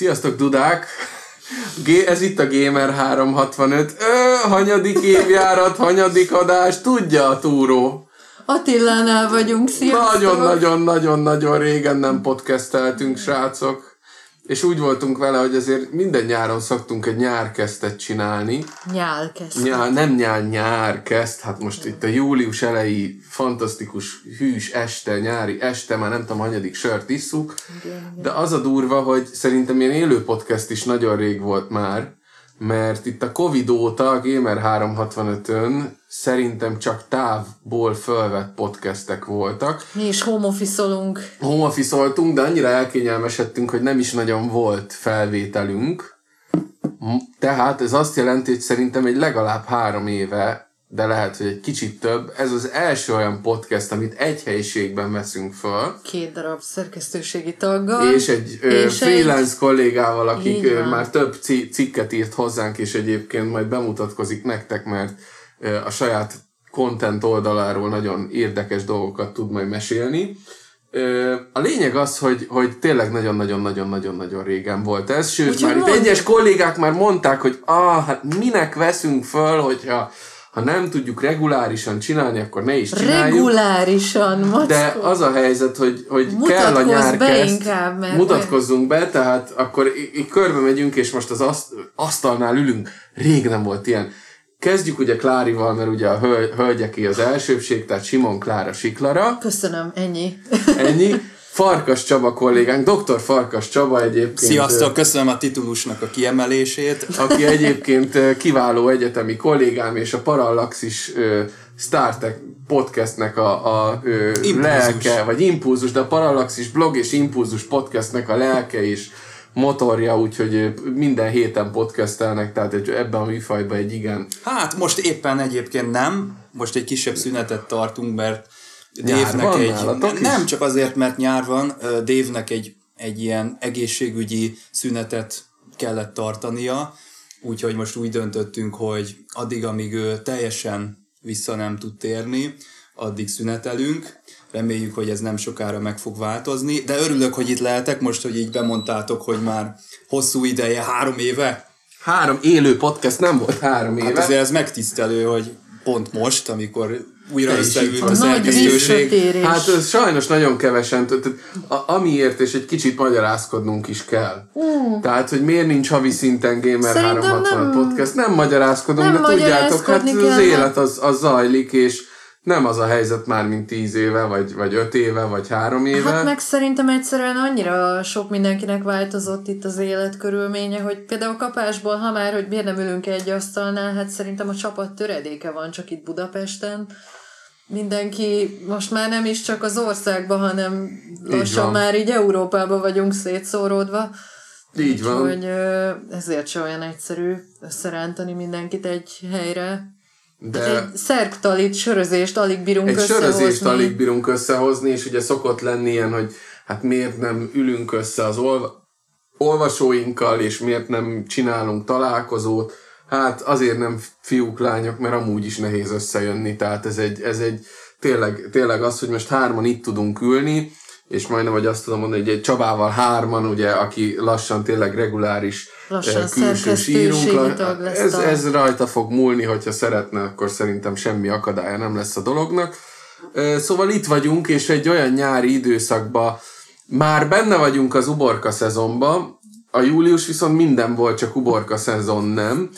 Sziasztok, Dudák! Ez itt a Gamer 365. Ö, hanyadik évjárat, hanyadik adás, tudja a túró. Attilánál vagyunk, sziasztok! Nagyon-nagyon-nagyon-nagyon régen nem podcasteltünk, srácok. És úgy voltunk vele, hogy azért minden nyáron szoktunk egy nyárkesztet csinálni. Nyálkeztet. Nyár, nem nyár, nyár kezd, hát most itt a július elejé fantasztikus hűs este, nyári este, már nem tudom, hanyadik sört isszuk, de az a durva, hogy szerintem ilyen élő podcast is nagyon rég volt már, mert itt a Covid óta a Gamer 365-ön szerintem csak távból fölvett podcastek voltak. Mi is homofiszolunk. Homofiszoltunk, de annyira elkényelmesedtünk, hogy nem is nagyon volt felvételünk. Tehát ez azt jelenti, hogy szerintem egy legalább három éve, de lehet, hogy egy kicsit több, ez az első olyan podcast, amit egy helyiségben veszünk föl. Két darab szerkesztőségi taggal. És egy és freelance egy... kollégával, akik már több cikket írt hozzánk, és egyébként majd bemutatkozik nektek, mert a saját content oldaláról nagyon érdekes dolgokat tud majd mesélni. A lényeg az, hogy, hogy tényleg nagyon-nagyon-nagyon-nagyon-nagyon régen volt ez, sőt Úgy már itt egyes kollégák már mondták, hogy ah, hát minek veszünk föl, hogyha ha nem tudjuk regulárisan csinálni, akkor ne is csináljuk. Regulárisan, mackó. De az a helyzet, hogy, hogy kell a nyárkeszt, inkább, mert mutatkozzunk be, tehát akkor így körbe megyünk, és most az asztalnál ülünk. Rég nem volt ilyen. Kezdjük ugye Klárival, mert ugye a hölgyeké az elsőbség, tehát Simon Klára Siklara. Köszönöm, ennyi. Ennyi. Farkas Csaba kollégánk, dr. Farkas Csaba egyébként. Sziasztok, köszönöm a titulusnak a kiemelését. Aki egyébként kiváló egyetemi kollégám, és a Parallaxis StarTech podcastnek a, a lelke, vagy impulzus, de a Parallaxis blog és impulzus podcastnek a lelke is motorja, úgyhogy minden héten podcastelnek, tehát ebben a műfajban egy igen. Hát most éppen egyébként nem, most egy kisebb szünetet tartunk, mert Dave-nek egy... Nem csak azért, mert nyár van, Dave-nek egy, egy ilyen egészségügyi szünetet kellett tartania, úgyhogy most úgy döntöttünk, hogy addig, amíg ő teljesen vissza nem tud térni, addig szünetelünk. Reméljük, hogy ez nem sokára meg fog változni, de örülök, hogy itt lehetek most, hogy így bemondtátok, hogy már hosszú ideje, három éve. Három élő podcast nem volt három éve. Hát azért ez megtisztelő, hogy pont most, amikor újra összeült a szerkesztőség. Hát ez sajnos nagyon kevesen, tehát amiért és egy kicsit magyarázkodnunk is kell. Mm. Tehát, hogy miért nincs havi szinten Gamer Szerintem 360 nem, podcast, nem magyarázkodunk, nem de tudjátok, hát az élet az, az zajlik, és nem az a helyzet már, mint tíz éve, vagy, vagy öt éve, vagy három éve. Hát meg szerintem egyszerűen annyira sok mindenkinek változott itt az életkörülménye, hogy például kapásból, ha már, hogy miért nem ülünk egy asztalnál, hát szerintem a csapat töredéke van csak itt Budapesten. Mindenki most már nem is csak az országban, hanem lassan már így Európában vagyunk szétszóródva. Így van. Úgyhogy ezért se olyan egyszerű összerántani mindenkit egy helyre. De egy szerktalit, sörözést alig bírunk egy összehozni. Egy sörözést alig bírunk összehozni, és ugye szokott lenni ilyen, hogy hát miért nem ülünk össze az olva- olvasóinkkal, és miért nem csinálunk találkozót. Hát azért nem fiúk, lányok, mert amúgy is nehéz összejönni, tehát ez egy, ez egy tényleg, tényleg az, hogy most hárman itt tudunk ülni, és majdnem, hogy azt tudom mondani, hogy egy Csabával hárman, ugye, aki lassan tényleg reguláris lassan külső sírunk. Ez, ez rajta fog múlni, hogyha szeretne, akkor szerintem semmi akadálya nem lesz a dolognak. Szóval itt vagyunk, és egy olyan nyári időszakban már benne vagyunk az uborka szezonban, a július viszont minden volt, csak uborka szezon nem.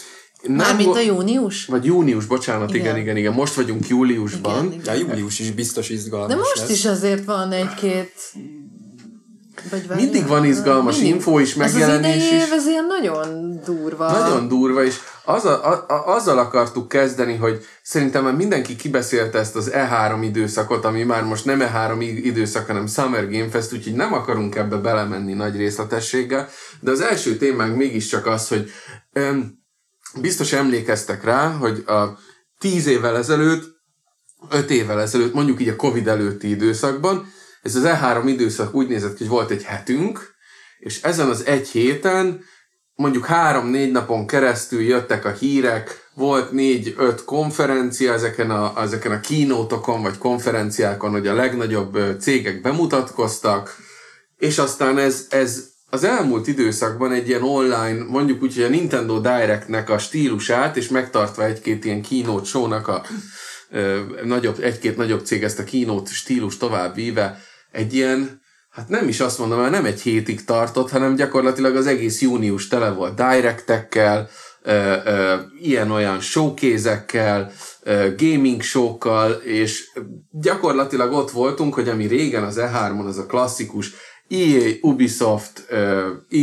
Mármint a június? Vagy június, bocsánat, igen, igen, igen. igen. Most vagyunk júliusban. Igen, igen. Ja, július is biztos izgalmas De most lesz. is azért van egy-két vagy Mindig van izgalmas mindig. info is, megjelenés ez az is. Év, ez ilyen nagyon durva. Nagyon durva, és az a, a, azzal akartuk kezdeni, hogy szerintem már mindenki kibeszélte ezt az E3 időszakot, ami már most nem E3 időszak, hanem Summer Game Fest, úgyhogy nem akarunk ebbe belemenni nagy részletességgel, de az első témánk mégiscsak az, hogy öm, biztos emlékeztek rá, hogy a tíz évvel ezelőtt, öt évvel ezelőtt, mondjuk így a Covid előtti időszakban, ez az E3 időszak úgy nézett ki, hogy volt egy hetünk, és ezen az egy héten mondjuk három-négy napon keresztül jöttek a hírek, volt négy-öt konferencia ezeken a, ezeken a kínótokon vagy konferenciákon, hogy a legnagyobb cégek bemutatkoztak, és aztán ez, ez az elmúlt időszakban egy ilyen online, mondjuk úgy, hogy a Nintendo Directnek a stílusát, és megtartva egy-két ilyen keynote show-nak a ö, nagyobb, egy-két nagyobb cég ezt a keynote stílus tovább víve, egy ilyen, hát nem is azt mondom, mert nem egy hétig tartott, hanem gyakorlatilag az egész június tele volt directekkel, ilyen-olyan showkézekkel, gaming showkkal, és gyakorlatilag ott voltunk, hogy ami régen az E3-on az a klasszikus EA, Ubisoft,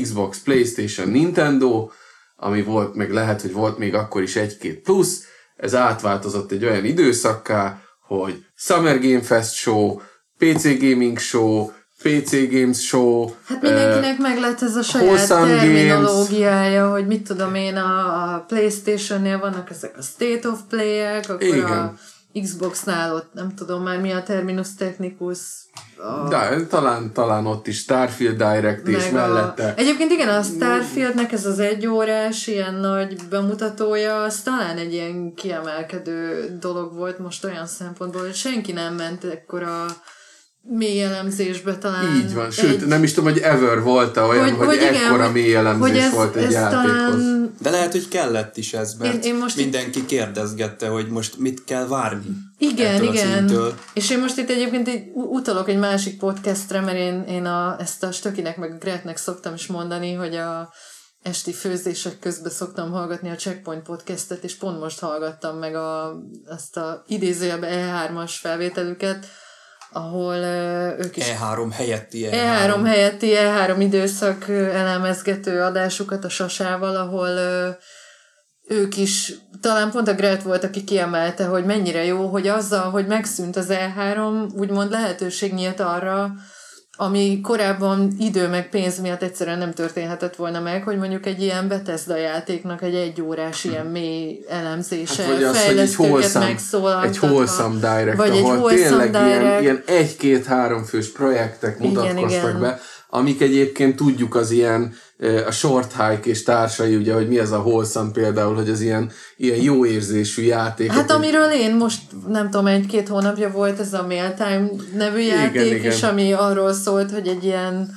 Xbox, Playstation, Nintendo, ami volt, meg lehet, hogy volt még akkor is egy-két plusz, ez átváltozott egy olyan időszakká, hogy Summer Game Fest show, PC Gaming show, PC Games Show. Hát mindenkinek uh, meg lett ez a saját terminológiája, Games. hogy mit tudom én, a, a Playstation-nél vannak ezek a State of Play-ek, akkor Igen. a Xbox-nál ott nem tudom már mi a terminus technicus. A... De talán, talán ott is Starfield Direct is a... mellette. Egyébként igen, a Starfieldnek ez az egy órás ilyen nagy bemutatója, az talán egy ilyen kiemelkedő dolog volt most olyan szempontból, hogy senki nem ment ekkora mély elemzésbe talán. Így van, sőt, egy... nem is tudom, hogy ever volt -e olyan, hogy, hogy, hogy igen, ekkora hogy, mély elemzés hogy ez, volt egy ez játékhoz. Talán... De lehet, hogy kellett is ez, mert én, én most mindenki itt... kérdezgette, hogy most mit kell várni. Igen, igen. És én most itt egyébként egy, utalok egy másik podcastre, mert én, én a, ezt a Stökinek meg a Gretnek szoktam is mondani, hogy a esti főzések közben szoktam hallgatni a Checkpoint podcastet, és pont most hallgattam meg a, azt a idézőjebb E3-as felvételüket, ahol uh, ők is... E3 helyetti E3. E3 helyetti E3 időszak elemezgető adásukat a Sasával, ahol uh, ők is, talán pont a Gret volt, aki kiemelte, hogy mennyire jó, hogy azzal, hogy megszűnt az E3, úgymond lehetőség nyílt arra, ami korábban idő meg pénz miatt egyszerűen nem történhetett volna meg, hogy mondjuk egy ilyen Bethesda játéknak egy egyórás ilyen mély elemzése, hát, vagy az, fejlesztőket egy wholesome direct, vagy ahol egy wholesome tényleg direct. ilyen, ilyen egy-két-három fős projektek mutatkoztak igen, igen. be, amik egyébként tudjuk az ilyen a short hike és társai, ugye, hogy mi az a wholesome például, hogy az ilyen, ilyen jó érzésű játék. Hát amiről én most, nem tudom, egy-két hónapja volt ez a Mailtime nevű játék, igen, igen. és ami arról szólt, hogy egy ilyen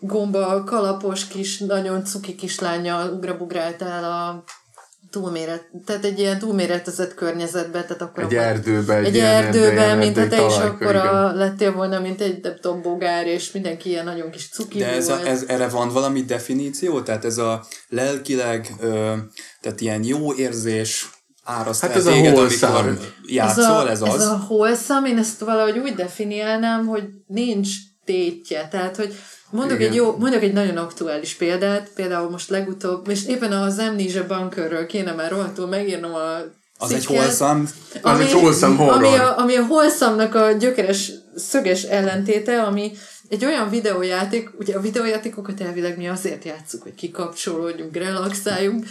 gomba kalapos kis, nagyon cuki kislánya ugrabugráltál a túlméret, tehát egy ilyen túlméretezett környezetben, tehát akkor egy erdőbe, egy, egy erdőben, mint hát te is akkor a, lettél volna, mint egy nem tudom, bogár, és mindenki ilyen nagyon kis cuki De ez, a, ez, erre van valami definíció? Tehát ez a lelkileg, ö, tehát ilyen jó érzés, áraszt hát ez a wholesome. játszol, ez, a, ez az? Ez a wholesome, én ezt valahogy úgy definiálnám, hogy nincs tétje, tehát hogy Mondok egy, jó, mondok egy nagyon aktuális példát, például most legutóbb, és éppen az Amnesia Bunkerről kéne már rohadtul megírnom a az egy holszam. Az egy holszam horror. Ami a, ami a holszamnak a gyökeres, szöges ellentéte, ami egy olyan videójáték, ugye a videójátékokat elvileg mi azért játszuk, hogy kikapcsolódjunk, relaxáljunk,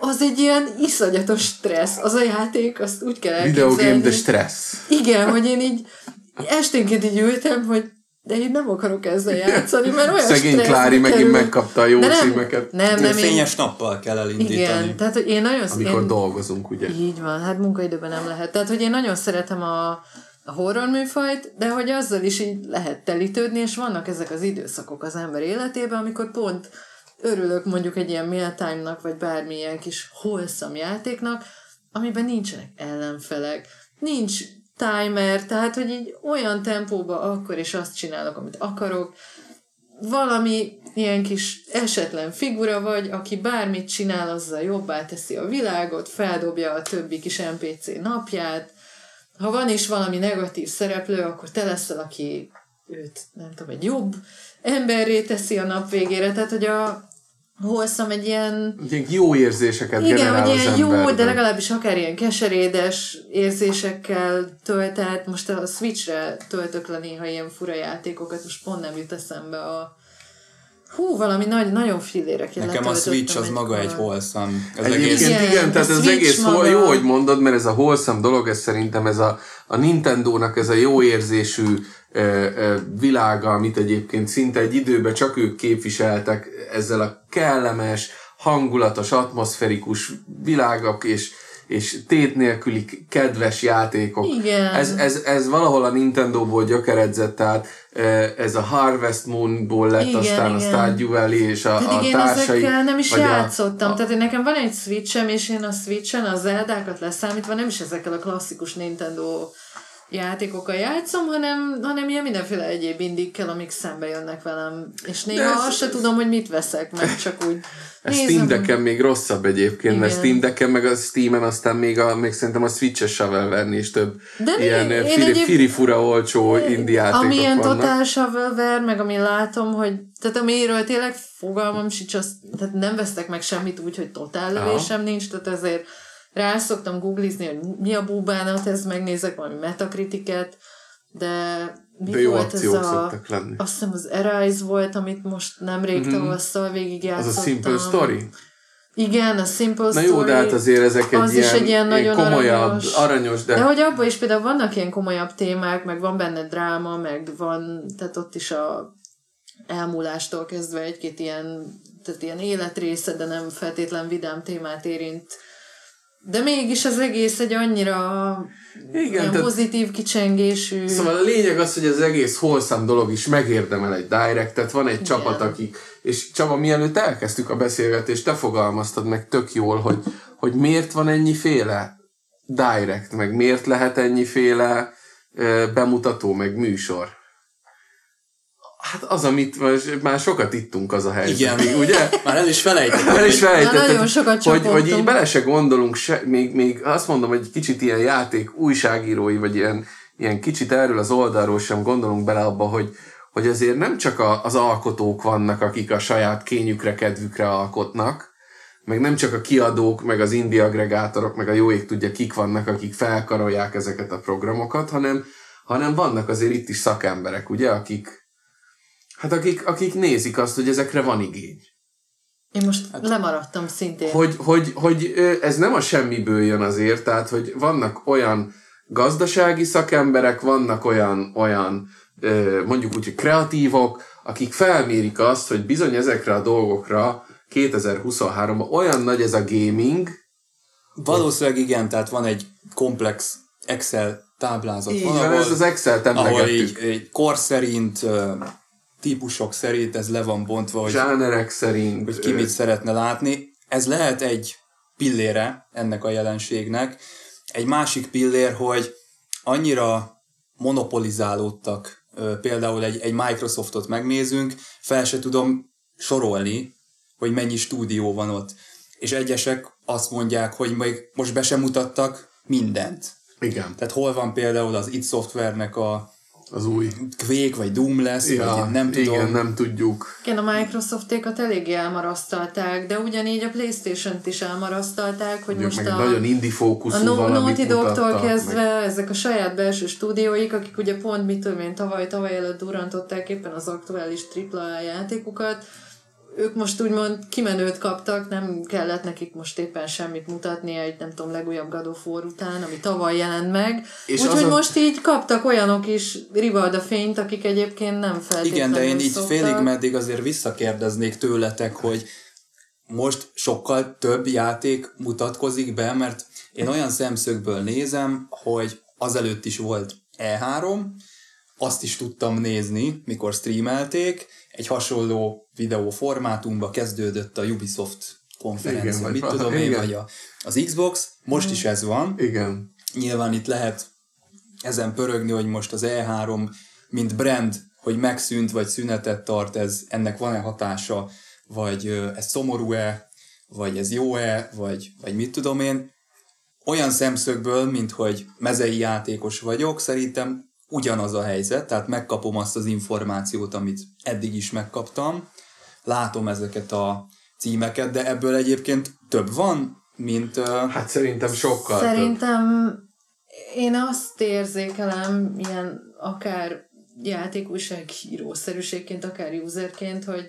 az egy ilyen iszonyatos stressz. Az a játék, azt úgy kell elképzelni. Videogame, de stressz. Igen, hogy én így esténként így ültem, hogy de én nem akarok ezzel játszani, mert olyan Szegény Klári megint kerül. megkapta a jó nem, címeket. Nem, nem, fényes én... nappal kell elindítani. Igen, tehát hogy én nagyon... Amikor én... dolgozunk, ugye? Így van, hát munkaidőben nem lehet. Tehát, hogy én nagyon szeretem a, a horror műfajt, de hogy azzal is így lehet telítődni, és vannak ezek az időszakok az ember életében, amikor pont örülök mondjuk egy ilyen mealtime-nak, vagy bármilyen kis holszam játéknak, amiben nincsenek ellenfelek, nincs timer, tehát, hogy így olyan tempóba akkor is azt csinálok, amit akarok, valami ilyen kis esetlen figura vagy, aki bármit csinál, azzal jobbá teszi a világot, feldobja a többi kis NPC napját. Ha van is valami negatív szereplő, akkor te leszel, aki őt, nem tudom, egy jobb emberré teszi a nap végére. Tehát, hogy a, hoztam egy ilyen... Ilyen jó érzéseket Igen, hogy ilyen jó, de legalábbis akár ilyen keserédes érzésekkel töltett. Most a Switchre töltök le néha ilyen fura játékokat, most pont nem jut eszembe a Hú, valami nagy, nagyon filérek Nekem a Switch az egy maga egy wholesome. Ez egész... Igen, igen tehát ez egész maga... jó, hogy mondod, mert ez a wholesome dolog, ez szerintem ez a, a Nintendo-nak ez a jó érzésű világa, amit egyébként szinte egy időben csak ők képviseltek ezzel a kellemes, hangulatos, atmoszferikus világok, és, és tét nélküli kedves játékok. Igen. Ez, ez, ez valahol a Nintendo-ból gyökeredzett, tehát ez a Harvest Moon-ból lett igen, aztán igen. a Stardew Valley és a, Pedig a én társai. ezekkel nem is játszottam. A, a... Tehát én nekem van egy Switchem, és én a Switchen a Zeldákat leszámítva nem is ezekkel a klasszikus Nintendo játékokkal játszom, hanem, hanem ilyen mindenféle egyéb indikkel, amik szembe jönnek velem. És néha ez, azt se tudom, hogy mit veszek, mert csak úgy Ez Steam Decken még rosszabb egyébként, Igen. mert Steam Decken meg a Steam-en aztán még, a, még szerintem a Switch-es shovelware is több De ilyen én firi, egyéb... firi-fura olcsó indie játékok Amilyen vannak. Total shovelware, meg ami látom, hogy tehát amiről tényleg fogalmam sincs, tehát nem vesztek meg semmit úgy, hogy totál lövésem nincs, tehát ezért rá szoktam googlizni, hogy mi a búbánat, ez megnézek valami metakritiket, de mi de jó volt ez a, lenni. azt hiszem az Arise volt, amit most nemrég mm-hmm. tavasszal végigjátszottam. Az a Simple Story? Igen, a Simple Na jó, de hát azért ezek egy az ilyen, is egy ilyen nagyon komolyabb, aranyos. aranyos de... de... hogy abban is például vannak ilyen komolyabb témák, meg van benne dráma, meg van, tehát ott is a elmúlástól kezdve egy-két ilyen, tehát ilyen életrésze, de nem feltétlen vidám témát érint de mégis az egész egy annyira Igen, tehát, pozitív kicsengésű. Szóval a lényeg az, hogy az egész holszám dolog is megérdemel egy directet, van egy Igen. csapat, akik, és Csaba, mielőtt elkezdtük a beszélgetést, te fogalmaztad meg tök jól, hogy, hogy miért van ennyiféle direct, meg miért lehet ennyiféle bemutató, meg műsor. Hát az, amit már sokat ittunk, az a helyzet. Igen. ugye? Már el is felejtettem. El is felejtettem. nagyon sokat hogy, hogy így bele se gondolunk, se, még, még azt mondom, hogy kicsit ilyen játék újságírói, vagy ilyen, ilyen kicsit erről az oldalról sem gondolunk bele abba, hogy, hogy azért nem csak a, az alkotók vannak, akik a saját kényükre, kedvükre alkotnak, meg nem csak a kiadók, meg az indie agregátorok, meg a jó ég tudja, kik vannak, akik felkarolják ezeket a programokat, hanem, hanem vannak azért itt is szakemberek, ugye, akik, Hát akik, akik nézik azt, hogy ezekre van igény. Én most hát, lemaradtam szintén. Hogy, hogy, hogy ez nem a semmiből jön azért, tehát hogy vannak olyan gazdasági szakemberek, vannak olyan, olyan mondjuk úgy, hogy kreatívok, akik felmérik azt, hogy bizony ezekre a dolgokra 2023-ban olyan nagy ez a gaming. Valószínűleg igen, tehát van egy komplex Excel táblázat. Így van, ez az Excel-t Ahol így, így kor szerint típusok szerint ez le van bontva, hogy, Zsánerek szerint, hogy ki mit szeretne látni. Ez lehet egy pillére ennek a jelenségnek. Egy másik pillér, hogy annyira monopolizálódtak, például egy, egy Microsoftot megnézünk, fel se tudom sorolni, hogy mennyi stúdió van ott. És egyesek azt mondják, hogy még most be sem mutattak mindent. Igen. Tehát hol van például az id Software-nek a az új. Quake vagy Doom lesz, ja, vagy nem tudom. Igen, nem tudjuk. Igen, a Microsoftékat eléggé elmarasztalták, de ugyanígy a Playstation-t is elmarasztalták, hogy Mondjuk most a... nagyon indie fókuszú A Naughty Dog-tól kezdve meg... ezek a saját belső stúdióik, akik ugye pont mit tudom én tavaly, tavaly előtt durantották éppen az aktuális AAA játékokat, ők most úgymond kimenőt kaptak, nem kellett nekik most éppen semmit mutatni egy, nem tudom, legújabb God of War után, ami tavaly jelent meg. Úgyhogy a... most így kaptak olyanok is Rivalda fényt, akik egyébként nem feltétlenül Igen, de én így szoktak. félig meddig azért visszakérdeznék tőletek, hogy most sokkal több játék mutatkozik be, mert én olyan szemszögből nézem, hogy azelőtt is volt E3, azt is tudtam nézni, mikor streamelték, egy hasonló videó formátumba kezdődött a Ubisoft konferencia, igen, mit tudom én, vagy a, az Xbox, most is ez van. Igen. Nyilván itt lehet ezen pörögni, hogy most az E3, mint brand, hogy megszűnt, vagy szünetet tart, ez, ennek van-e hatása, vagy ez szomorú-e, vagy ez jó-e, vagy, vagy mit tudom én. Olyan szemszögből, mint hogy mezei játékos vagyok, szerintem ugyanaz a helyzet, tehát megkapom azt az információt, amit eddig is megkaptam, látom ezeket a címeket, de ebből egyébként több van, mint... Hát szerintem sokkal Szerintem több. én azt érzékelem, ilyen akár játékújsághírószerűségként, akár userként, hogy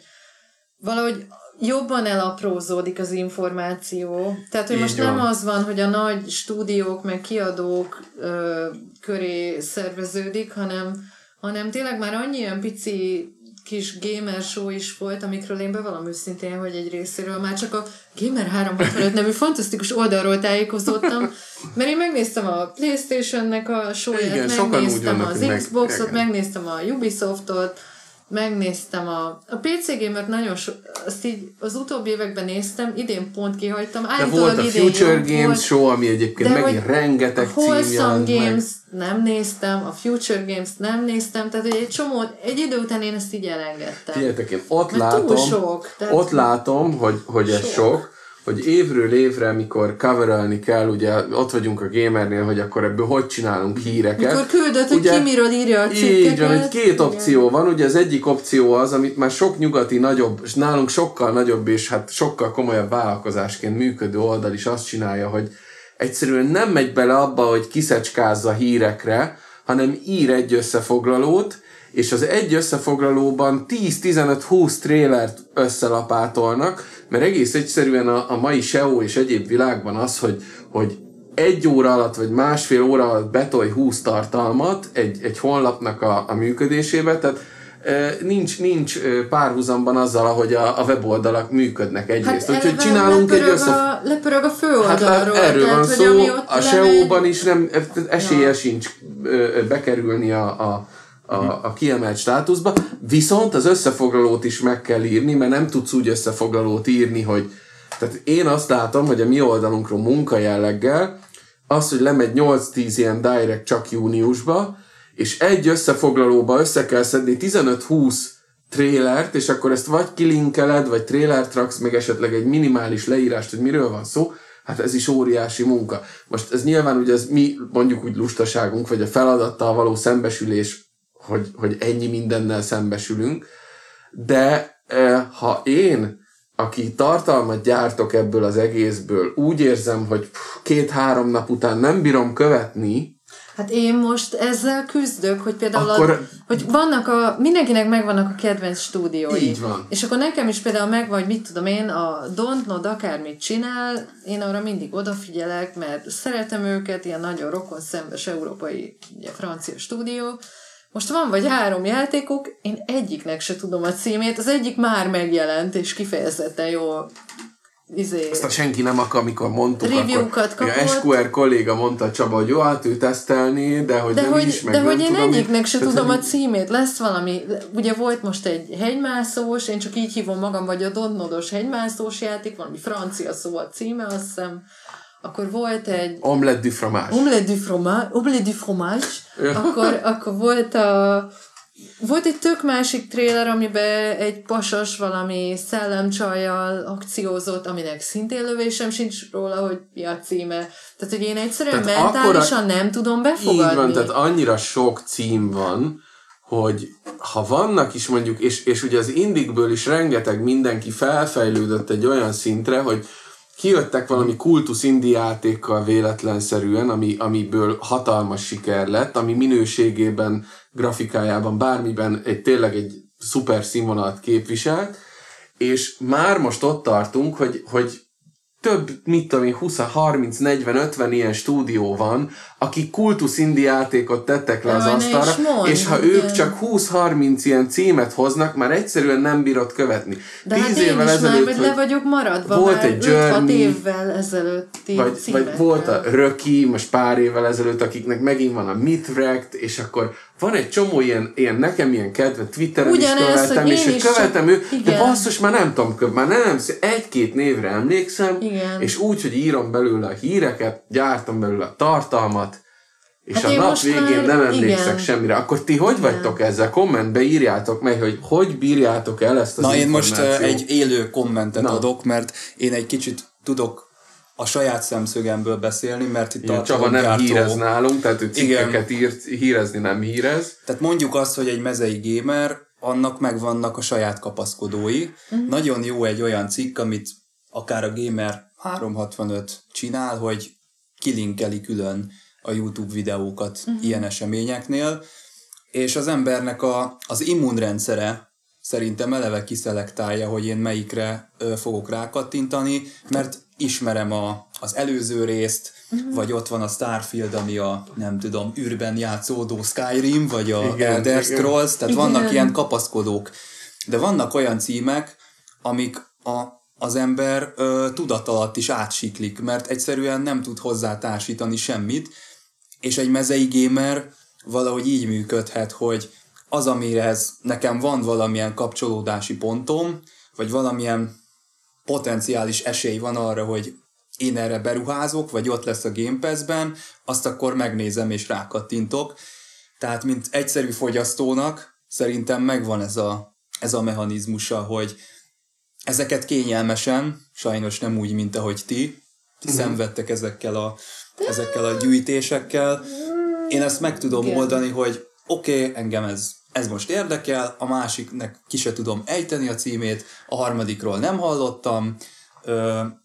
valahogy jobban elaprózódik az információ. Tehát, hogy Így most van. nem az van, hogy a nagy stúdiók meg kiadók ö, köré szerveződik, hanem, hanem tényleg már annyi olyan pici kis gamer show is volt, amikről én bevallom őszintén, hogy egy részéről már csak a Gamer 365 nevű fantasztikus oldalról tájékozottam, mert én megnéztem a Playstation-nek a show-ját, megnéztem az Xbox-ot, meg, megnéztem a Ubisoft-ot, megnéztem a, a PC Gamer nagyon so, azt így az utóbbi években néztem, idén pont kihagytam. De volt a Future Games volt, show, ami egyébként de megint rengeteg cím Wholesome Games meg. nem néztem, a Future Games nem néztem, tehát egy csomó, egy idő után én ezt így elengedtem. Figyeljetek, én ott Mert látom, sok, tehát ott látom, hogy, hogy ez sok, sok hogy évről évre, mikor coverelni kell, ugye ott vagyunk a gamernél, hogy akkor ebből hogy csinálunk híreket. Mikor küldött, hogy ki miről írja a cikkeket. Így van, hogy két opció van, ugye az egyik opció az, amit már sok nyugati nagyobb, és nálunk sokkal nagyobb és hát sokkal komolyabb vállalkozásként működő oldal is azt csinálja, hogy egyszerűen nem megy bele abba, hogy kiszecskázza hírekre, hanem ír egy összefoglalót, és az egy összefoglalóban 10-15-20 trélert összelapátolnak, mert egész egyszerűen a, a mai SEO és egyéb világban az, hogy, hogy egy óra alatt, vagy másfél óra alatt betolj 20 tartalmat egy, egy honlapnak a, a működésébe, tehát e, nincs, nincs párhuzamban azzal, ahogy a, a weboldalak működnek egyrészt. Hát Úgyhogy csinálunk egy össze... A, lepörög a főoldalról. Hát, erről tehát, van szó, a SEO-ban is nem, esélye ja. sincs bekerülni a, a a, a kiemelt státuszba, viszont az összefoglalót is meg kell írni, mert nem tudsz úgy összefoglalót írni, hogy tehát én azt látom, hogy a mi oldalunkról munkajelleggel az, hogy lemegy 8-10 ilyen direct csak júniusba, és egy összefoglalóba össze kell szedni 15-20 trélert, és akkor ezt vagy kilinkeled, vagy trélert raksz, meg esetleg egy minimális leírást, hogy miről van szó, hát ez is óriási munka. Most ez nyilván ugye ez mi mondjuk úgy lustaságunk, vagy a feladattal való szembesülés hogy, hogy ennyi mindennel szembesülünk, de e, ha én, aki tartalmat gyártok ebből az egészből, úgy érzem, hogy két-három nap után nem bírom követni, Hát én most ezzel küzdök, hogy például akkor... a, hogy vannak a, mindenkinek megvannak a kedvenc stúdiói. Így van. És akkor nekem is például megvan, hogy mit tudom én, a Dontnod akármit csinál, én arra mindig odafigyelek, mert szeretem őket, ilyen nagyon rokon szembes európai, ugye, francia stúdió, most van vagy három játékok, én egyiknek se tudom a címét, az egyik már megjelent, és kifejezetten jó. Izé, Azt a senki nem akar, amikor mondtuk, review-kat akkor kapott. a SQR kolléga mondta Csaba, hogy jó, hát ő tesztelni, de hogy de nem hogy, is, meg De hogy én tudom, egyiknek se tudom a címét, lesz valami, ugye volt most egy hegymászós, én csak így hívom magam, vagy a Donnodos hegymászós játék, valami francia szó a címe, azt hiszem, akkor volt egy... Omelette du fromage. Omelette du fromage. Omelette du fromage. akkor, akkor volt a... Volt egy tök másik tréler, amiben egy pasas valami szellemcsajjal akciózott, aminek szintén lövésem sincs róla, hogy mi a címe. Tehát, hogy én egyszerűen tehát mentálisan akkora... nem tudom befogadni. Így van, tehát annyira sok cím van, hogy ha vannak is mondjuk, és, és ugye az indikből is rengeteg mindenki felfejlődött egy olyan szintre, hogy kijöttek valami kultusz indi játékkal véletlenszerűen, ami, amiből hatalmas siker lett, ami minőségében, grafikájában, bármiben egy tényleg egy szuper színvonalat képviselt, és már most ott tartunk, hogy, hogy több, mit tudom én, 20, 30, 40, 50 ilyen stúdió van, akik kultusz indi játékot tettek le az asztalra, mond, és ha igen. ők csak 20-30 ilyen címet hoznak, már egyszerűen nem bírod követni. De Tíz hát évvel én is ezelőtt, már, le vagyok maradva volt már egy Journey, évvel ezelőtt vagy, vagy volt a Röki, most pár évvel ezelőtt, akiknek megint van a Mitrect, és akkor van egy csomó ilyen, ilyen nekem ilyen kedve, Twitteren Ugyanez, is követem, és hogy követem ő, igen. de basszus, már nem tudom, már nem, egy-két névre emlékszem, igen. és úgy, hogy írom belőle a híreket, gyártam belőle a tartalmat, és hát a nap végén már, nem emlékszek igen. semmire. Akkor ti hogy igen. vagytok ezzel? Kommentbe írjátok meg, hogy hogy bírjátok el ezt az Na én most egy élő kommentet Na. adok, mert én egy kicsit tudok a saját szemszögemből beszélni, mert itt a Csaba nem gyártó... hírez nálunk, tehát ő cikkeket írt, hírezni nem hírez. Tehát mondjuk azt, hogy egy mezei gamer, annak megvannak a saját kapaszkodói. Mm. Nagyon jó egy olyan cikk, amit akár a Gamer 365 csinál, hogy kilinkeli külön a YouTube videókat uh-huh. ilyen eseményeknél, és az embernek a, az immunrendszere szerintem eleve kiszelektálja, hogy én melyikre ö, fogok rákattintani, mert ismerem a, az előző részt, uh-huh. vagy ott van a Starfield, ami a, nem tudom, űrben játszódó Skyrim, vagy a igen, Elder Scrolls, igen. tehát igen. vannak ilyen kapaszkodók. de vannak olyan címek, amik a, az ember ö, tudat alatt is átsiklik, mert egyszerűen nem tud hozzá társítani semmit, és egy mezei gamer valahogy így működhet, hogy az, amihez nekem van valamilyen kapcsolódási pontom, vagy valamilyen potenciális esély van arra, hogy én erre beruházok, vagy ott lesz a Game Pass-ben, azt akkor megnézem és rákattintok. Tehát, mint egyszerű fogyasztónak, szerintem megvan ez a, ez a mechanizmusa, hogy ezeket kényelmesen, sajnos nem úgy, mint ahogy ti, ti uh-huh. szenvedtek ezekkel a, ezekkel a gyűjtésekkel. Én ezt meg tudom Igen. oldani, hogy oké, okay, engem ez, ez most érdekel, a másiknek ki se tudom ejteni a címét, a harmadikról nem hallottam,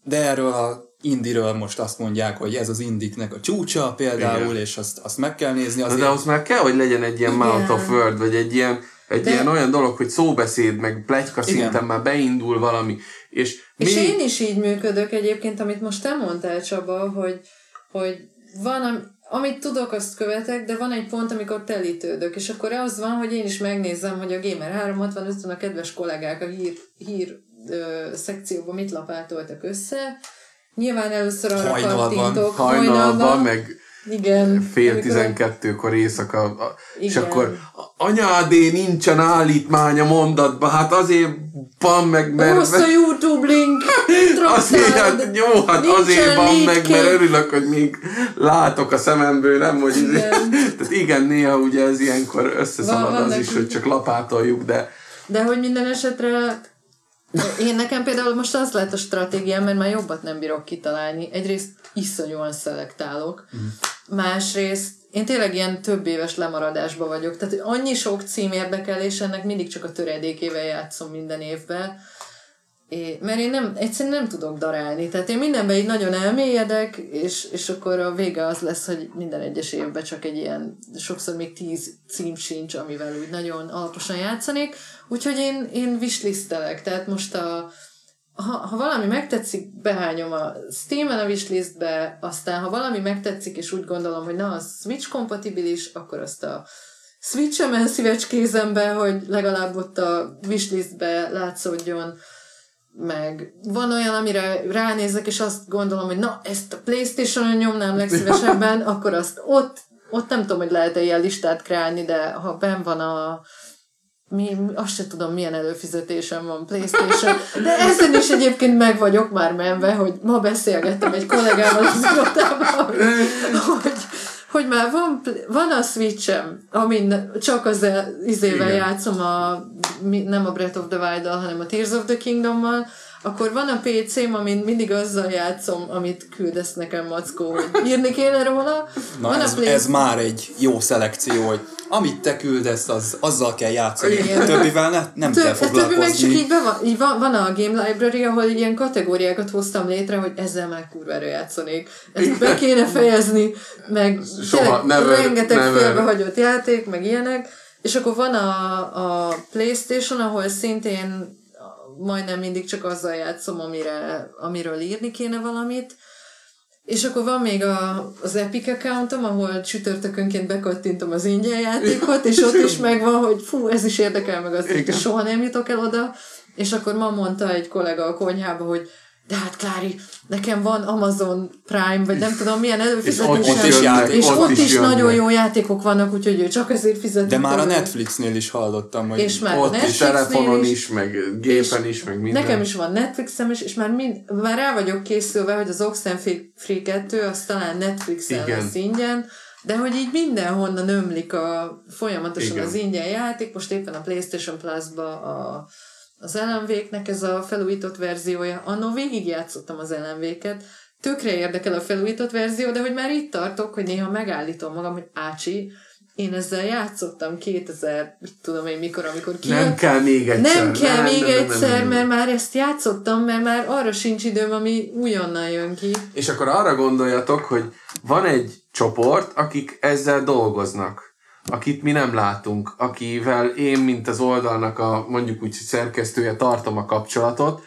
de erről a indiről most azt mondják, hogy ez az indiknek a csúcsa például, Igen. és azt, azt meg kell nézni. Azért... De ahhoz már kell, hogy legyen egy ilyen Mount of Word, vagy egy ilyen, egy De... ilyen olyan dolog, hogy szóbeszéd, meg plegyka szinten Igen. már beindul valami. És, és mi... én is így működök egyébként, amit most te mondtál Csaba, hogy, hogy van, amit tudok, azt követek, de van egy pont, amikor telítődök, és akkor az van, hogy én is megnézem, hogy a Gamer 365-on a kedves kollégák a hír, hír ö, szekcióban mit lapátoltak össze, Nyilván először arra hajnalban, kattintok. Hajnalban, hajnalban, meg igen, fél amikor... tizenkettőkor éjszaka, és akkor anyádé nincsen állítmány a mondatban, hát azért van meg, mert... Rossz a YouTube link, azért, hát, jó, hát azért van meg, mert örülök, hogy még látok a szememből, nem, hogy igen. tehát igen, néha ugye ez ilyenkor összeszalad van, az is, hogy csak lapátoljuk, de... De hogy minden esetre én nekem például most az lett a stratégiám, mert már jobbat nem bírok kitalálni. Egyrészt iszonyúan szelektálok, uh-huh. másrészt én tényleg ilyen több éves lemaradásban vagyok. Tehát annyi sok cím érdekel, és ennek mindig csak a töredékével játszom minden évben. É, mert én nem, egyszerűen nem tudok darálni. Tehát én mindenben így nagyon elmélyedek, és, és akkor a vége az lesz, hogy minden egyes évben csak egy ilyen, sokszor még tíz cím sincs, amivel úgy nagyon alaposan játszanék. Úgyhogy én, én wishlistelek. Tehát most a, ha, ha valami megtetszik, behányom a Steam-en a wishlistbe, aztán ha valami megtetszik, és úgy gondolom, hogy na, az Switch kompatibilis, akkor azt a Switch-emen szívecskézembe, hogy legalább ott a wishlistbe látszódjon meg van olyan, amire ránézek, és azt gondolom, hogy na, ezt a Playstation-on nyomnám legszívesebben, akkor azt ott, ott nem tudom, hogy lehet-e ilyen listát kreálni, de ha ben van a mi, azt se tudom, milyen előfizetésem van Playstation, de ezen is egyébként meg vagyok már menve, hogy ma beszélgettem egy kollégával az irodában, hogy, hogy, hogy már van, van a Switch-em, amin csak az izével Igen. játszom, a, nem a Breath of the Wild-dal, hanem a Tears of the Kingdom-mal, akkor van a PC-m, amin mindig azzal játszom, amit küldesz nekem, Mackó, hogy írni kéne róla. Na van ez, a play... ez már egy jó szelekció, hogy amit te küldesz, az, azzal kell játszani. Igen. Többivel ne, nem Több, kell foglalkozni. Többi meg csak így, be van, így van, van a Game Library, ahol ilyen kategóriákat hoztam létre, hogy ezzel már kurvára játszanék. Ezt be kéne fejezni, meg Soha, never, rengeteg never. félbehagyott játék, meg ilyenek. És akkor van a, a Playstation, ahol szintén majdnem mindig csak azzal játszom, amire, amiről írni kéne valamit. És akkor van még a, az Epic accountom, ahol csütörtökönként bekattintom az ingyen játékot, és ott is megvan, hogy fú, ez is érdekel meg, az soha nem jutok el oda. És akkor ma mondta egy kollega a konyhába, hogy de hát Klári, nekem van Amazon Prime, vagy nem tudom milyen előfizetésem, és ott is, játék, és ott ott is, is nagyon jó játékok vannak, úgyhogy ő csak ezért fizet. De már a Netflixnél is hallottam, hogy és már ott is, telefonon is, is, meg gépen is, meg minden. Nekem is van Netflixem is, és már, mind, már rá vagyok készülve, hogy az Oxenfree 2, az talán Netflixen Igen. lesz ingyen, de hogy így mindenhonnan ömlik a, folyamatosan Igen. az ingyen játék, most éppen a PlayStation Plus-ba a az lmv ez a felújított verziója. Annó végigjátszottam az lmv tökre érdekel a felújított verzió, de hogy már itt tartok, hogy néha megállítom magam, hogy ácsi, én ezzel játszottam 2000, mit tudom én mikor, amikor kijött. Nem kell még egyszer. Nem kell nem, még nem, egyszer, nem, nem, mert már ezt játszottam, mert már arra sincs időm, ami újonnan jön ki. És akkor arra gondoljatok, hogy van egy csoport, akik ezzel dolgoznak akit mi nem látunk, akivel én, mint az oldalnak a mondjuk úgy szerkesztője tartom a kapcsolatot,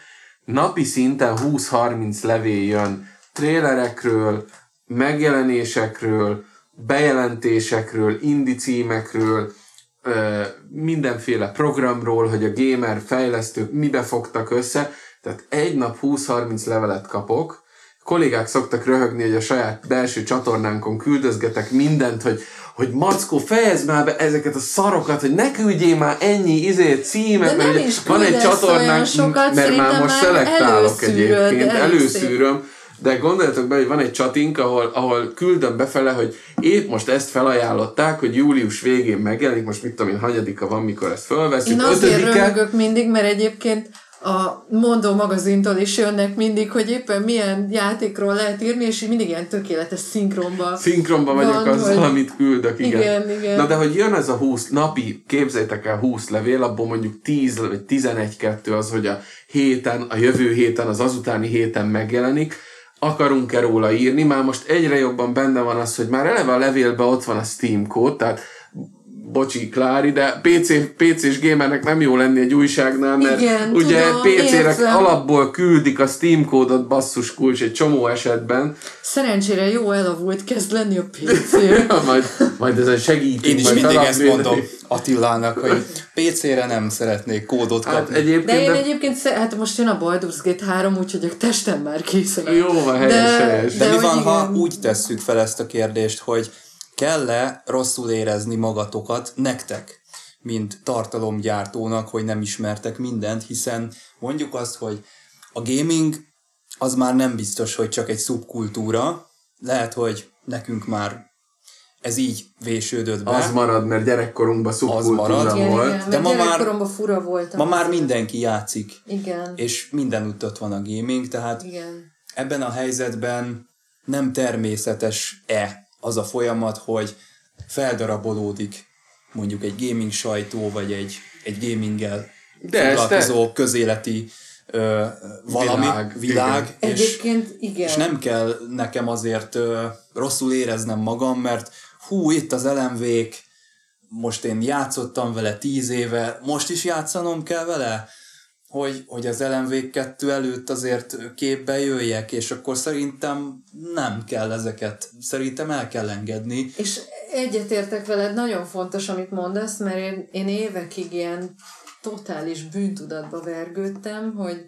napi szinten 20-30 levél jön. Trélerekről, megjelenésekről, bejelentésekről, indi mindenféle programról, hogy a gamer fejlesztők mibe fogtak össze, tehát egy nap 20-30 levelet kapok, kollégák szoktak röhögni, hogy a saját belső csatornánkon küldözgetek mindent, hogy hogy Mackó, fejezd már be ezeket a szarokat, hogy ne küldjél már ennyi izé címet, mert van egy csatornánk, sokat, mert már most szelektálok egyébként, előszűröm, de gondoljatok be, hogy van egy csatink, ahol, ahol küldöm befele, hogy épp most ezt felajánlották, hogy július végén megjelenik, most mit tudom én, hanyadika van, mikor ezt felveszünk. Én azért ötödike... röhögök mindig, mert egyébként a Mondó magazintól is jönnek mindig, hogy éppen milyen játékról lehet írni, és így mindig ilyen tökéletes szinkronba Szinkronba vagyok van, azzal, hogy... amit küldök, igen. igen. igen. Na de hogy jön ez a 20 napi, képzeljétek el 20 levél, abból mondjuk 10 vagy 11-2 az, hogy a héten, a jövő héten, az azutáni héten megjelenik, akarunk-e róla írni, már most egyre jobban benne van az, hogy már eleve a levélben ott van a Steam kód, tehát bocsi Klári, de PC, PC-s gamernek nem jó lenni egy újságnál, mert Igen, ugye PC-re alapból küldik a Steam kódot basszus kulcs egy csomó esetben. Szerencsére jó elavult kezd lenni a PC. ja, majd, majd ezen segítünk. Én is mindig ezt mondom Attilának, hogy PC-re nem szeretnék kódot hát kapni. Hát egyébként, de én egyébként, hát most jön a Baldur's Gate 3, úgyhogy a testem már készen. Jó, van, helyes, de, helyes. De, de mi van, igen. ha úgy tesszük fel ezt a kérdést, hogy kell-e rosszul érezni magatokat nektek, mint tartalomgyártónak, hogy nem ismertek mindent, hiszen mondjuk azt, hogy a gaming az már nem biztos, hogy csak egy szubkultúra, lehet, hogy nekünk már ez így vésődött be. Az marad, mert gyerekkorunkban szubkultúra volt. Igen, de ma már, fura volt. Ma már mindenki játszik. Igen. És mindenütt ott van a gaming, tehát igen. ebben a helyzetben nem természetes-e az a folyamat, hogy feldarabolódik mondjuk egy gaming sajtó, vagy egy, egy gaminggel De foglalkozó te... közéleti ö, valami, világ, világ igen. és, Egyébként igen. és nem kell nekem azért ö, rosszul éreznem magam, mert hú, itt az elemvék, most én játszottam vele tíz éve, most is játszanom kell vele? Hogy, hogy az LMV 2 előtt azért képbe jöjjek, és akkor szerintem nem kell ezeket, szerintem el kell engedni. És egyetértek veled, nagyon fontos, amit mondasz, mert én, én évekig ilyen totális bűntudatba vergődtem, hogy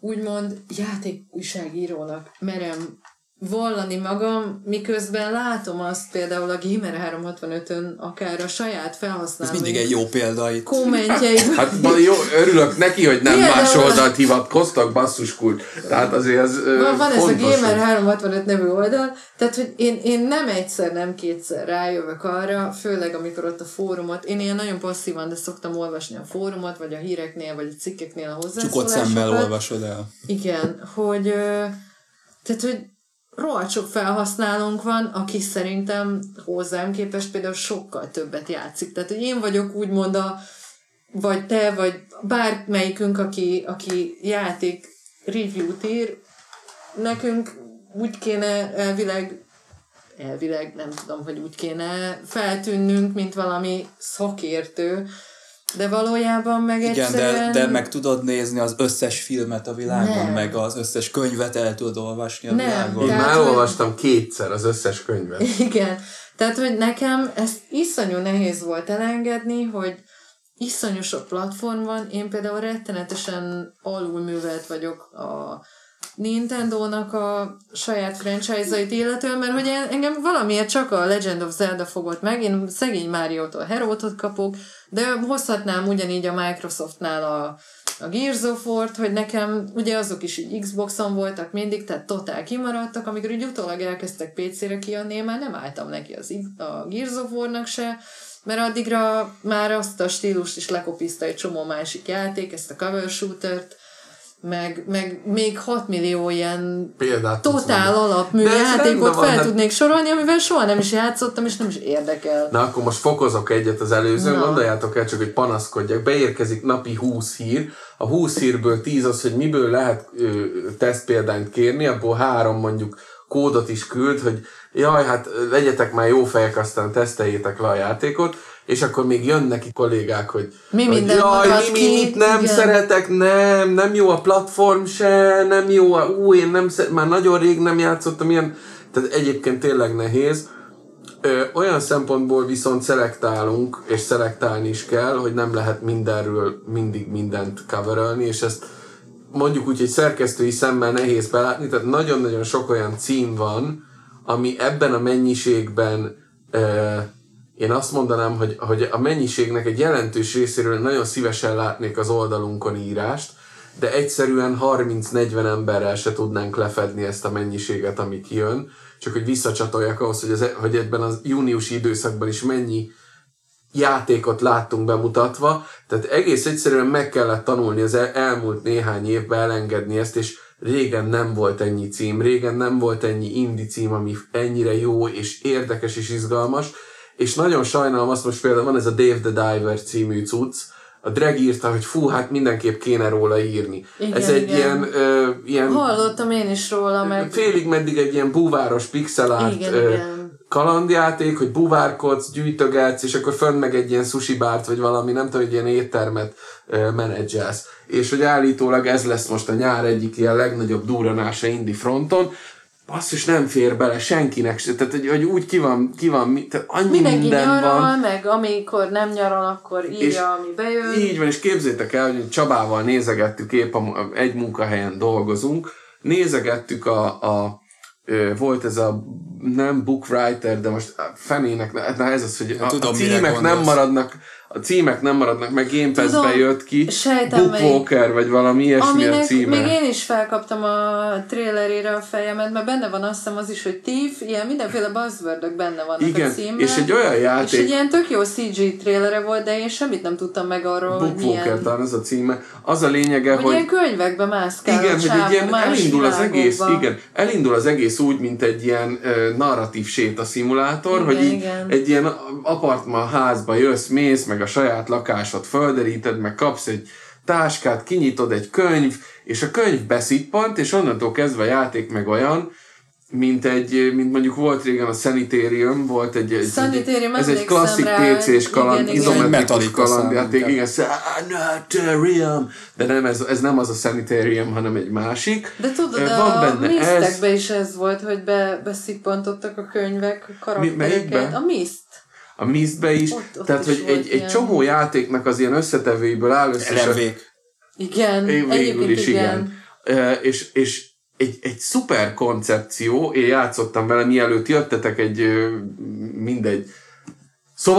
úgymond játékújságírónak merem vallani magam, miközben látom azt például a Gamer 365-ön, akár a saját felhasználói... Ez mindig egy jó példa itt. Kommentjeid. Hát jó, örülök neki, hogy nem Például más oldalt hivatkoztak, basszuskult. Tehát azért ez Van, van ez a Gamer 365 nevű oldal, tehát hogy én, én nem egyszer, nem kétszer rájövök arra, főleg amikor ott a fórumot, én ilyen nagyon passzívan, de szoktam olvasni a fórumot, vagy a híreknél, vagy a cikkeknél a hozzászólásokat. Csak ott szemmel olvasod el. Igen, hogy tehát, hogy rohadt sok felhasználónk van, aki szerintem hozzám képest például sokkal többet játszik. Tehát, hogy én vagyok úgymond a, vagy te, vagy bármelyikünk, aki, aki játék review-t ír, nekünk úgy kéne elvileg, elvileg nem tudom, hogy úgy kéne feltűnnünk, mint valami szakértő, de valójában meg egyszerűen... Igen, de, de meg tudod nézni az összes filmet a világon, nem. meg az összes könyvet el tudod olvasni a nem, világon. Én már olvastam kétszer az összes könyvet. Igen. Tehát, hogy nekem ezt iszonyú nehéz volt elengedni, hogy iszonyú sok platform van, én például rettenetesen alulművelt vagyok a Nintendo-nak a saját franchise-ait illetően, mert hogy engem valamiért csak a Legend of Zelda fogott meg, én szegény Mario-tól Herótot kapok, de hozhatnám ugyanígy a Microsoftnál a, a Gears of War-t, hogy nekem ugye azok is így Xboxon voltak mindig, tehát totál kimaradtak, amikor így utólag elkezdtek PC-re kijönni, én már nem álltam neki az, a Gears of War-nak se, mert addigra már azt a stílust is lekopizta egy csomó másik játék, ezt a cover shootert, meg, meg még 6 millió ilyen Példát totál alapmű játékot fel hát... tudnék sorolni, amivel soha nem is játszottam, és nem is érdekel. Na akkor most fokozok egyet az előzőn, Na. gondoljátok el csak, hogy panaszkodjak. Beérkezik napi 20 hír, a 20 hírből 10 az, hogy miből lehet ö, tesztpéldányt kérni, abból három mondjuk kódot is küld, hogy jaj, hát legyetek már jó fejek, aztán teszteljétek le a játékot és akkor még jön neki kollégák, hogy, mi hogy minden jaj, mi, mi mit nem igen. szeretek, nem, nem jó a platform se, nem jó a, ú, én nem szeret, már nagyon rég nem játszottam ilyen, tehát egyébként tényleg nehéz. Ö, olyan szempontból viszont szelektálunk, és szelektálni is kell, hogy nem lehet mindenről mindig mindent coverölni, és ezt mondjuk úgy, hogy szerkesztői szemmel nehéz belátni, tehát nagyon-nagyon sok olyan cím van, ami ebben a mennyiségben ö, én azt mondanám, hogy, hogy a mennyiségnek egy jelentős részéről nagyon szívesen látnék az oldalunkon írást, de egyszerűen 30-40 emberrel se tudnánk lefedni ezt a mennyiséget, ami kijön. Csak hogy visszacsatoljak ahhoz, hogy, az, hogy ebben az júniusi időszakban is mennyi játékot láttunk bemutatva, tehát egész egyszerűen meg kellett tanulni az el, elmúlt néhány évben elengedni ezt, és régen nem volt ennyi cím, régen nem volt ennyi indi cím, ami ennyire jó és érdekes és izgalmas, és nagyon sajnálom azt most például van ez a Dave the Diver című cucc, a Drag írta, hogy fú, hát mindenképp kéne róla írni. Igen, Ez egy igen. ilyen, ö, ilyen... Hallottam én is róla, meg... Félig meddig egy ilyen búváros pixelárt igen, ö, igen. kalandjáték, hogy buvárkodsz, gyűjtögetsz, és akkor fönn meg egy ilyen sushi bárt, vagy valami, nem tudom, egy ilyen éttermet ö, menedzselsz. És hogy állítólag ez lesz most a nyár egyik ilyen legnagyobb duranása indi fronton, basszus, nem fér bele senkinek se. Tehát, hogy, hogy úgy ki van, ki van tehát annyi Mindenki minden nyaral, van. meg amikor nem nyaral, akkor írja, és ami bejön. Így van, és képzétek el, hogy Csabával nézegettük, épp a, egy munkahelyen dolgozunk, nézegettük a, a volt ez a nem bookwriter, de most fenének, na ez az, hogy a, Tudom, a címek nem maradnak a címek nem maradnak, meg Game Pass-be jött ki, Bookwalker, vagy valami ilyesmi a címe. még én is felkaptam a trailerére a fejemet, mert benne van azt hiszem az is, hogy Thief, ilyen mindenféle buzzword benne vannak Igen, a címben. és egy olyan játék... És egy ilyen tök jó CG trailere volt, de én semmit nem tudtam meg arról, Bookwalker, hogy milyen... talán az a címe. Az a lényege, hogy... hogy ilyen könyvekbe mászkál Igen, hogy egy ilyen elindul az egész, igen, elindul az egész úgy, mint egy ilyen uh, narratív séta szimulátor, igen, hogy így igen. egy ilyen apartman házba jössz, mész, meg a saját lakásod földeríted, meg kapsz egy táskát, kinyitod egy könyv, és a könyv beszippant, és onnantól kezdve a játék meg olyan, mint egy, mint mondjuk volt régen a Sanitarium, volt egy, egy, Sanitarium, ez egy klasszik PC-s kaland, izometrikus kalandjáték, igen, Sanitarium, de nem, ez, ez nem az a Sanitarium, hanem egy másik. De tudod, Van a benne ez... is ez volt, hogy be, beszippantottak a könyvek, a karaktereket. Mi, a Mist a Mistbe is. Ott, ott Tehát, is hogy egy, egy csomó játéknak az ilyen összetevőiből áll össze. Revék. Igen, végül is igen. igen. és, és egy, egy szuper koncepció, én játszottam vele, mielőtt jöttetek egy, mindegy,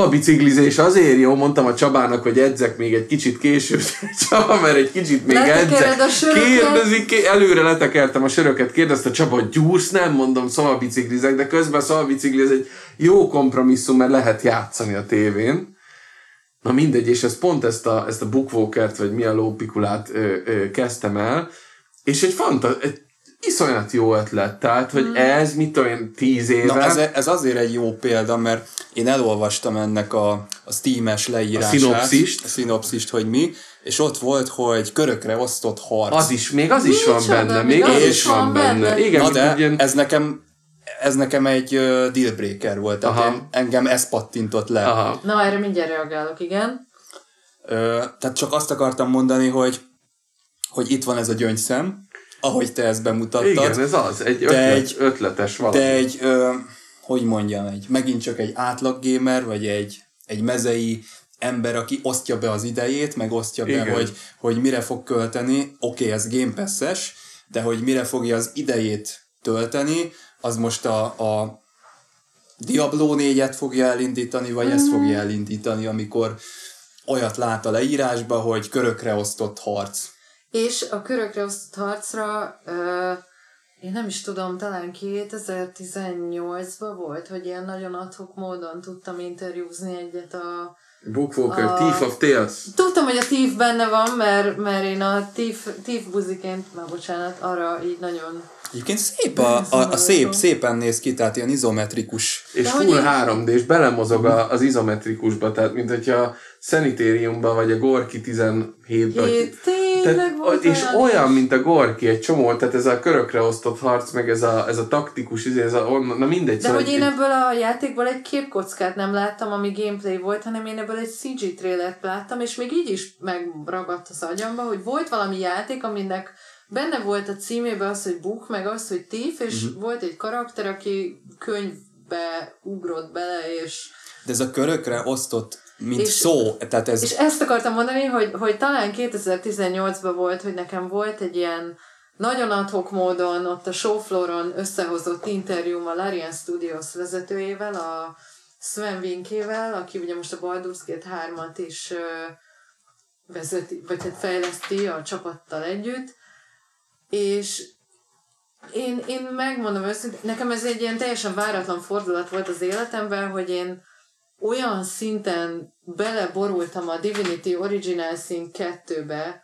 biciklizés azért jó, mondtam a Csabának, hogy edzek még egy kicsit később. Csaba, mert egy kicsit még edzek. Kérdezik, előre letekertem a söröket, kérdezte Csaba, gyúrsz? Nem mondom, biciklizek, de közben a bicikli ez egy jó kompromisszum, mert lehet játszani a tévén. Na mindegy, és ez pont ezt a, ezt a bookwalkert, vagy mi a lópikulát ö, ö, kezdtem el, és egy, fanta, egy iszonyat jó ötlet, tehát, hogy mm. ez mit olyan tíz éve. Na, ez, ez azért egy jó példa, mert én elolvastam ennek a, a Steam-es leírását. A szinopszist. A szinopszist, hogy mi, és ott volt, hogy körökre osztott harc. Az is, még az is van benne, még az is van benne. benne. Igen, Na de ilyen... ez nekem ez nekem egy uh, dealbreaker volt, tehát Aha. én, engem ez pattintott le. Aha. Na, erre mindjárt reagálok, igen. Ö, tehát csak azt akartam mondani, hogy hogy itt van ez a gyöngyszem, ahogy te ezt bemutattad. Igen, ez az, egy, ötlet, egy ötletes valami. De egy, ö, hogy mondjam, egy, megint csak egy gamer, vagy egy, egy mezei ember, aki osztja be az idejét, meg osztja be, hogy, hogy mire fog költeni. Oké, okay, ez Game Pass-es, de hogy mire fogja az idejét tölteni, az most a, a Diablo 4-et fogja elindítani, vagy mm-hmm. ezt fogja mhm. elindítani, amikor olyat lát a leírásba, hogy körökre osztott harc. És a körökre osztott harcra uh, én nem is tudom, talán 2018-ban volt, hogy ilyen nagyon adhok módon tudtam interjúzni egyet a Bookwalker, a... Thief of Tales. Tudtam, hogy a Thief benne van, mert, mert én a Thief, Thief buziként, már bocsánat, arra így nagyon Egyébként szép a, a, a szép, szépen néz ki, tehát ilyen izometrikus. És full 3D, és belemozog a, az izometrikusba, tehát mint hogyha a Sanitariumban, vagy a Gorki 17-ben. Tehát, és olyan, mint a Gorki, egy csomó, tehát ez a körökre osztott harc, meg ez a, ez a taktikus, ez a, na mindegy. De szóval hogy én ebből a játékból egy képkockát nem láttam, ami gameplay volt, hanem én ebből egy CG trailert láttam, és még így is megragadt az agyamba, hogy volt valami játék, aminek benne volt a címében az, hogy Book, meg az, hogy Thief, és uh-huh. volt egy karakter, aki könyv körökbe ugrott bele, és... De ez a körökre osztott, mint és, szó, tehát ez... És ezt akartam mondani, hogy, hogy talán 2018-ban volt, hogy nekem volt egy ilyen nagyon adhok módon ott a showflooron összehozott interjúm a Larian Studios vezetőjével, a Sven Winkével, aki ugye most a Baldur's Gate 3-at is vezeti, vagy hát fejleszti a csapattal együtt, és én, én megmondom őszintén, nekem ez egy ilyen teljesen váratlan fordulat volt az életemben, hogy én olyan szinten beleborultam a Divinity Original Sin 2-be,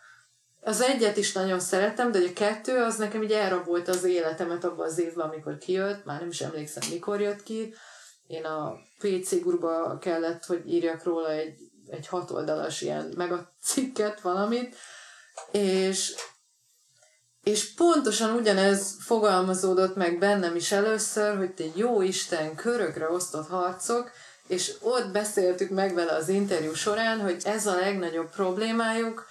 az egyet is nagyon szeretem, de a kettő az nekem így elrabolt az életemet abban az évben, amikor kijött, már nem is emlékszem, mikor jött ki. Én a PC gurba kellett, hogy írjak róla egy, egy hatoldalas ilyen megacikket, valamit, és és pontosan ugyanez fogalmazódott meg bennem is először, hogy te jó Isten körökre osztott harcok, és ott beszéltük meg vele az interjú során, hogy ez a legnagyobb problémájuk,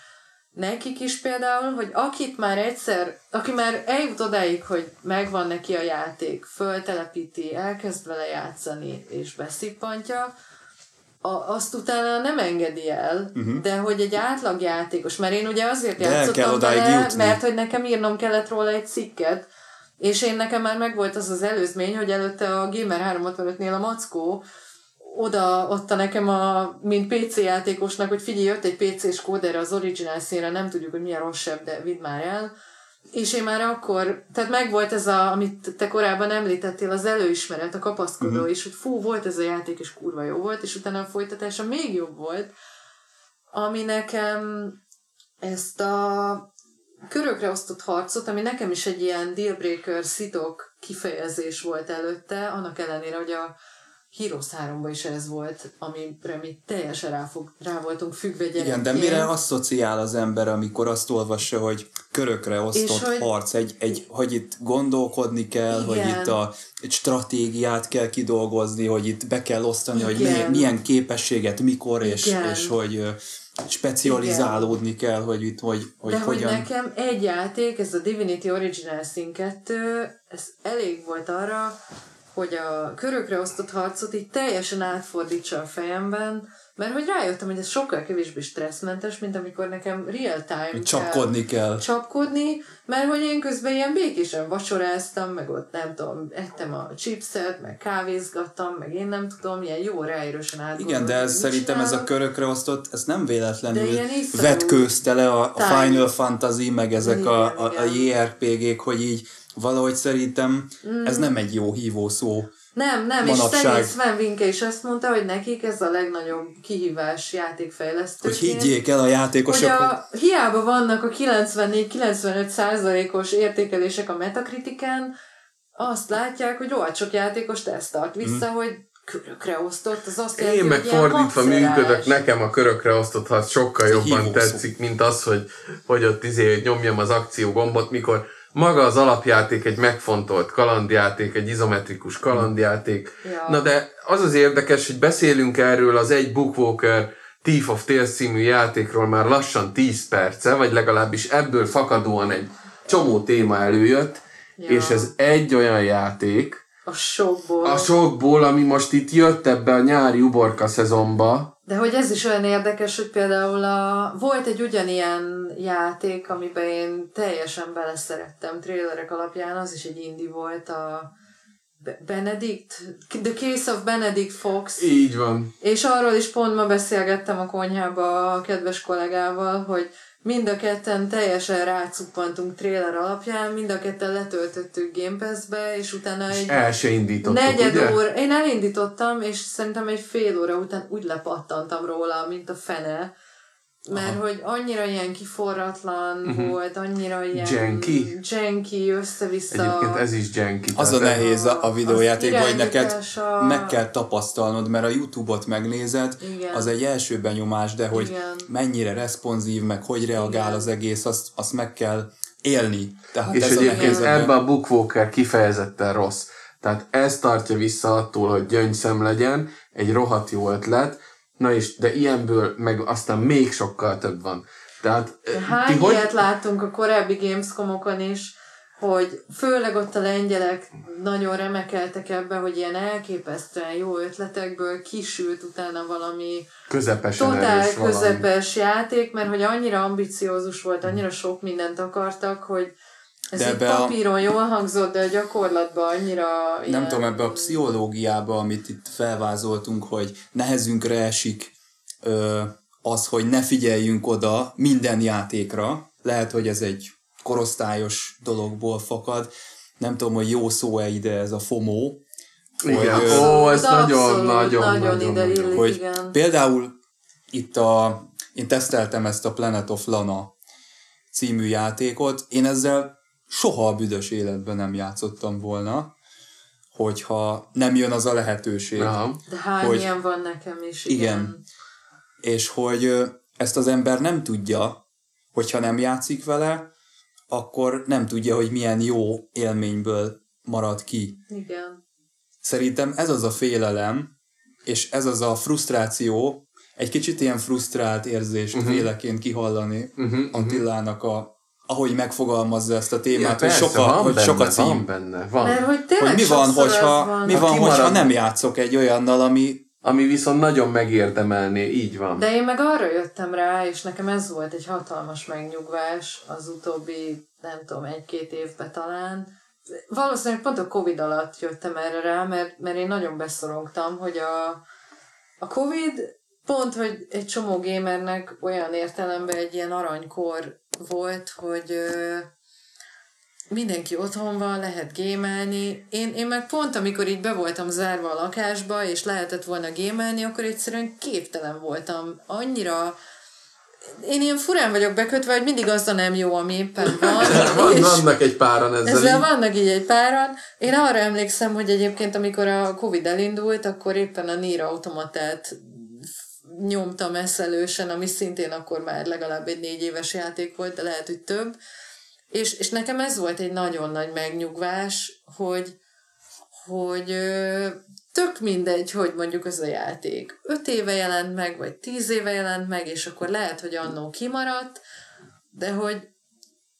nekik is például, hogy akit már egyszer, aki már eljut odáig, hogy megvan neki a játék, föltelepíti, elkezd vele játszani és beszippantja, a, azt utána nem engedi el, uh-huh. de hogy egy átlagjátékos, mert én ugye azért de játszottam vele, mert hogy nekem írnom kellett róla egy cikket, és én nekem már megvolt az az előzmény, hogy előtte a Gamer 365-nél a Mackó oda adta nekem, a, mint PC játékosnak, hogy figyelj, jött egy PC-s kóder az original színre, nem tudjuk, hogy milyen rosszabb, de vidd már el. És én már akkor, tehát megvolt ez a, amit te korábban említettél, az előismeret, a kapaszkodó uh-huh. is, hogy fú, volt ez a játék, és kurva jó volt, és utána a folytatása még jobb volt, ami nekem ezt a körökre osztott harcot, ami nekem is egy ilyen dealbreaker szitok kifejezés volt előtte, annak ellenére, hogy a Heroes 3 is ez volt, amire mi teljesen rá, fog, rá voltunk függve gyerekként. Igen, de mire asszociál az ember, amikor azt olvassa, hogy körökre osztott hogy, harc, egy, egy, hogy itt gondolkodni kell, igen. hogy itt a, egy stratégiát kell kidolgozni, hogy itt be kell osztani, igen. hogy milyen, milyen képességet, mikor, és, és hogy specializálódni Igen. kell, hogy itt, hogy, hogy De hogyan... hogy nekem egy játék, ez a Divinity Original Sin 2, ez elég volt arra, hogy a körökre osztott harcot így teljesen átfordítsa a fejemben, mert hogy rájöttem, hogy ez sokkal kevésbé stresszmentes, mint amikor nekem real time Csapkodni kell. kell. Csapkodni, mert hogy én közben ilyen békésen vacsoráztam, meg ott nem tudom, ettem a chipset, meg kávézgattam, meg én nem tudom, ilyen jó ráérősen át. Igen, de ez szerintem csinálok. ez a körökre osztott, ez nem véletlenül vetkőzte le a, a Final Fantasy, meg ezek igen, a, a, a JRPG-k, hogy így valahogy szerintem mm. ez nem egy jó hívó szó. Nem, nem, manapság. és szegény Sven Vinke is azt mondta, hogy nekik ez a legnagyobb kihívás játékfejlesztő. Hogy higgyék el a játékosok. Hogy a, hogy... hiába vannak a 94-95 százalékos értékelések a metakritiken, azt látják, hogy rohadt sok játékos ezt tart vissza, mm. hogy körökre osztott, az azt jelenti, Én meg fordítva működök, nekem a körökre osztott harc sokkal jobban tetszik, mint az, hogy, hogy ott izé nyomjam az akció gombot, mikor maga az alapjáték egy megfontolt kalandjáték, egy izometrikus kalandjáték. Ja. Na de az az érdekes, hogy beszélünk erről az egy Bookwalker Thief of Tales című játékról már lassan 10 perce, vagy legalábbis ebből fakadóan egy csomó téma előjött, ja. és ez egy olyan játék, a sokból. A sokból, ami most itt jött ebbe a nyári uborka szezonba, de hogy ez is olyan érdekes, hogy például a, volt egy ugyanilyen játék, amiben én teljesen beleszerettem trélerek alapján, az is egy indie volt, a Benedict, The Case of Benedict Fox. Így van. És arról is pont ma beszélgettem a konyhába a kedves kollégával, hogy mind a ketten teljesen rácuppantunk trailer alapján, mind a ketten letöltöttük Game Pass-be, és utána egy... És el se indítottuk, negyed ugye? óra, én elindítottam, és szerintem egy fél óra után úgy lepattantam róla, mint a fene, mert Aha. hogy annyira ilyen kiforratlan uh-huh. volt, annyira ilyen janky, janky össze-vissza. Egyébként ez is janky. Az a nehéz a, a videójáték, hogy neked a... meg kell tapasztalnod, mert a Youtube-ot megnézed, Igen. az egy első benyomás, de hogy Igen. mennyire responsív, meg hogy reagál Igen. az egész, azt, azt meg kell élni. Tehát És ez egyébként a ebben a Bookwalker kifejezetten rossz. Tehát ez tartja vissza attól, hogy gyöngyszem legyen, egy rohadt jó ötlet, Na és, de ilyenből meg aztán még sokkal több van. Tehát, Hány ti hogy... ilyet láttunk a korábbi Gamescomokon is, hogy főleg ott a lengyelek nagyon remekeltek ebbe, hogy ilyen elképesztően jó ötletekből kisült utána valami Közepesen totál közepes valami. játék, mert hogy annyira ambiciózus volt, annyira sok mindent akartak, hogy ez de egy papíron a... jól hangzott, de a gyakorlatban annyira... Nem ilyen... tudom, ebbe a pszichológiába, amit itt felvázoltunk, hogy nehezünkre esik ö, az, hogy ne figyeljünk oda minden játékra. Lehet, hogy ez egy korosztályos dologból fakad. Nem tudom, hogy jó szó-e ide ez a FOMO. Igen, hogy, ó, ez nagyon, nagyon, nagyon, nagyon, ide illik, hogy igen. Például itt a, én teszteltem ezt a Planet of Lana című játékot, én ezzel soha a büdös életben nem játszottam volna, hogyha nem jön az a lehetőség. Aha. De hány hogy, ilyen van nekem is. Igen. igen. És hogy ezt az ember nem tudja, hogyha nem játszik vele, akkor nem tudja, hogy milyen jó élményből marad ki. Igen. Szerintem ez az a félelem, és ez az a frusztráció, egy kicsit ilyen frusztrált érzést uh-huh. véleként kihallani uh-huh, Antillának a ahogy megfogalmazza ezt a témát, ja, hogy, persze, soka, hogy benne, sok a cím. Van benne, van. Mert hogy, hogy mi van, hogyha, van. mi van, hogyha nem játszok egy olyannal, ami ami viszont nagyon megérdemelné, így van. De én meg arra jöttem rá, és nekem ez volt egy hatalmas megnyugvás az utóbbi, nem tudom, egy-két évben talán. Valószínűleg pont a Covid alatt jöttem erre rá, mert, mert én nagyon beszorongtam, hogy a, a Covid pont, hogy egy csomó gamernek olyan értelemben egy ilyen aranykor volt, hogy mindenki otthon van, lehet gémelni. Én, én meg pont, amikor így be voltam zárva a lakásba, és lehetett volna gémelni, akkor egyszerűen képtelen voltam. Annyira én ilyen furán vagyok bekötve, hogy mindig az a nem jó, ami éppen van. van vannak egy páran ezzel. Ezzel így. vannak így egy páran. Én arra emlékszem, hogy egyébként amikor a Covid elindult, akkor éppen a Nier automatát nyomtam eszelősen, ami szintén akkor már legalább egy négy éves játék volt, de lehet, hogy több. És, és nekem ez volt egy nagyon nagy megnyugvás, hogy, hogy tök mindegy, hogy mondjuk az a játék öt éve jelent meg, vagy tíz éve jelent meg, és akkor lehet, hogy annó kimaradt, de hogy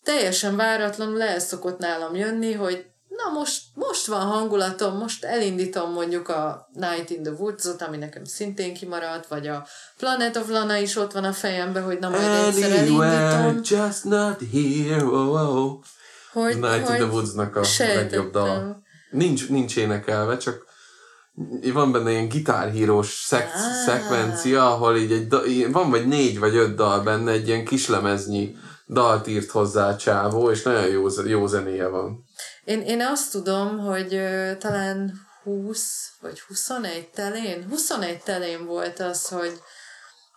teljesen váratlanul el szokott nálam jönni, hogy na most, most van hangulatom, most elindítom mondjuk a Night in the Woods-ot, ami nekem szintén kimaradt, vagy a Planet of Lana is ott van a fejemben, hogy na majd egyszer elindítom. just not here, oh, oh. oh. Hogy, Night hogy in the Woods-nak a legjobb dal. Nincs, nincs énekelve, csak van benne ilyen gitárhírós szek- ah. szekvencia, ahol így egy, van vagy négy vagy öt dal benne, egy ilyen kislemeznyi dalt írt hozzá a csávó, és nagyon jó, jó zenéje van. Én, én azt tudom, hogy uh, talán 20 vagy 21 telén, 21 telén volt az, hogy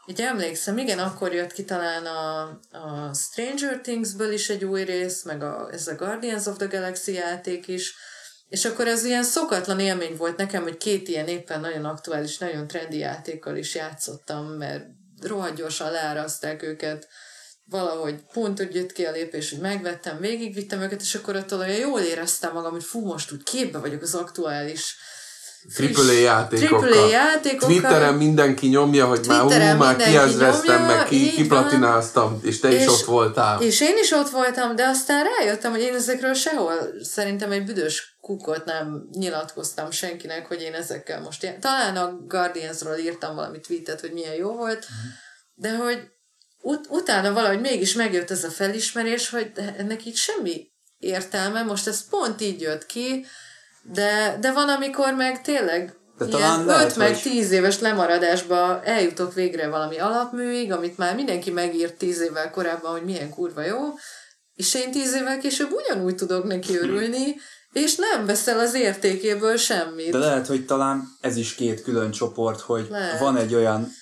így emlékszem, igen, akkor jött ki talán a, a Stranger Things-ből is egy új rész, meg a, ez a Guardians of the Galaxy játék is, és akkor ez ilyen szokatlan élmény volt nekem, hogy két ilyen éppen nagyon aktuális, nagyon trendi játékkal is játszottam, mert rohadt gyorsan leáraszták őket valahogy pont úgy jött ki a lépés, hogy megvettem, végigvittem őket, és akkor attól olyan jól éreztem magam, hogy fú, most úgy képbe vagyok az aktuális AAA játékokkal. Játékokkal. Twitteren mindenki nyomja, hogy Twitteren már hú, már kiezreztem, meg ki, kiplatináztam, és te és, is ott voltál. És én is ott voltam, de aztán rájöttem, hogy én ezekről sehol szerintem egy büdös kukot nem nyilatkoztam senkinek, hogy én ezekkel most... Jel- Talán a Guardiansról írtam valami tweetet, hogy milyen jó volt, de hogy ut- utána valahogy mégis megjött ez a felismerés, hogy ennek így semmi értelme, most ez pont így jött ki, de, de van, amikor meg tényleg de ilyen 5 meg 10 éves lemaradásba eljutok végre valami alapműig, amit már mindenki megírt 10 évvel korábban, hogy milyen kurva jó, és én 10 évvel később ugyanúgy tudok neki örülni, és nem veszel az értékéből semmit. De lehet, hogy talán ez is két külön csoport, hogy lehet. van egy olyan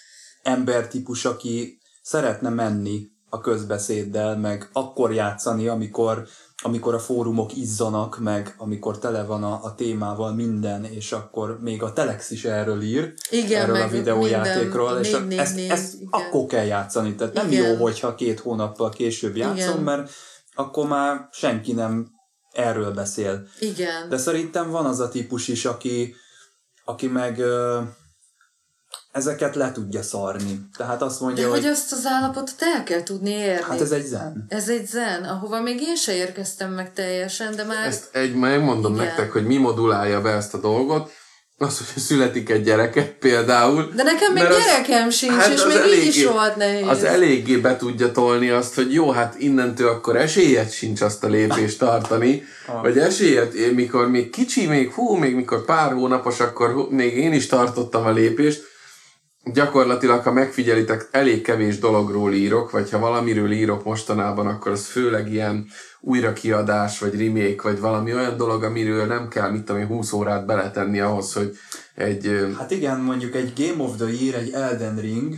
embertípus, aki szeretne menni a közbeszéddel, meg akkor játszani, amikor, amikor a fórumok izzanak, meg amikor tele van a, a témával minden, és akkor még a Telex is erről ír, igen, erről a videójátékról, minden, és négy, ezt, négy, ezt igen. akkor kell játszani. Tehát nem igen. jó, hogyha két hónappal később játszom, igen. mert akkor már senki nem erről beszél. Igen. De szerintem van az a típus is, aki, aki meg ezeket le tudja szarni. Tehát azt mondja, De hogy, hogy azt az állapotot el kell tudni érni. Hát ez egy zen. Ez egy zen, ahova még én se érkeztem meg teljesen, de már... Ezt egy, megmondom Igen. nektek, hogy mi modulálja be ezt a dolgot, az, hogy születik egy gyereke például. De nekem még gyerekem az, sincs, hát és még eléggé, így is volt nehéz. Az eléggé be tudja tolni azt, hogy jó, hát innentől akkor esélyed sincs azt a lépést tartani, ah. vagy esélyed, mikor még kicsi, még hú, még mikor pár hónapos, akkor még én is tartottam a lépést, gyakorlatilag, ha megfigyelitek, elég kevés dologról írok, vagy ha valamiről írok mostanában, akkor az főleg ilyen újrakiadás, vagy remake, vagy valami olyan dolog, amiről nem kell, mit tudom 20 órát beletenni ahhoz, hogy egy... Hát igen, mondjuk egy Game of the Year, egy Elden Ring,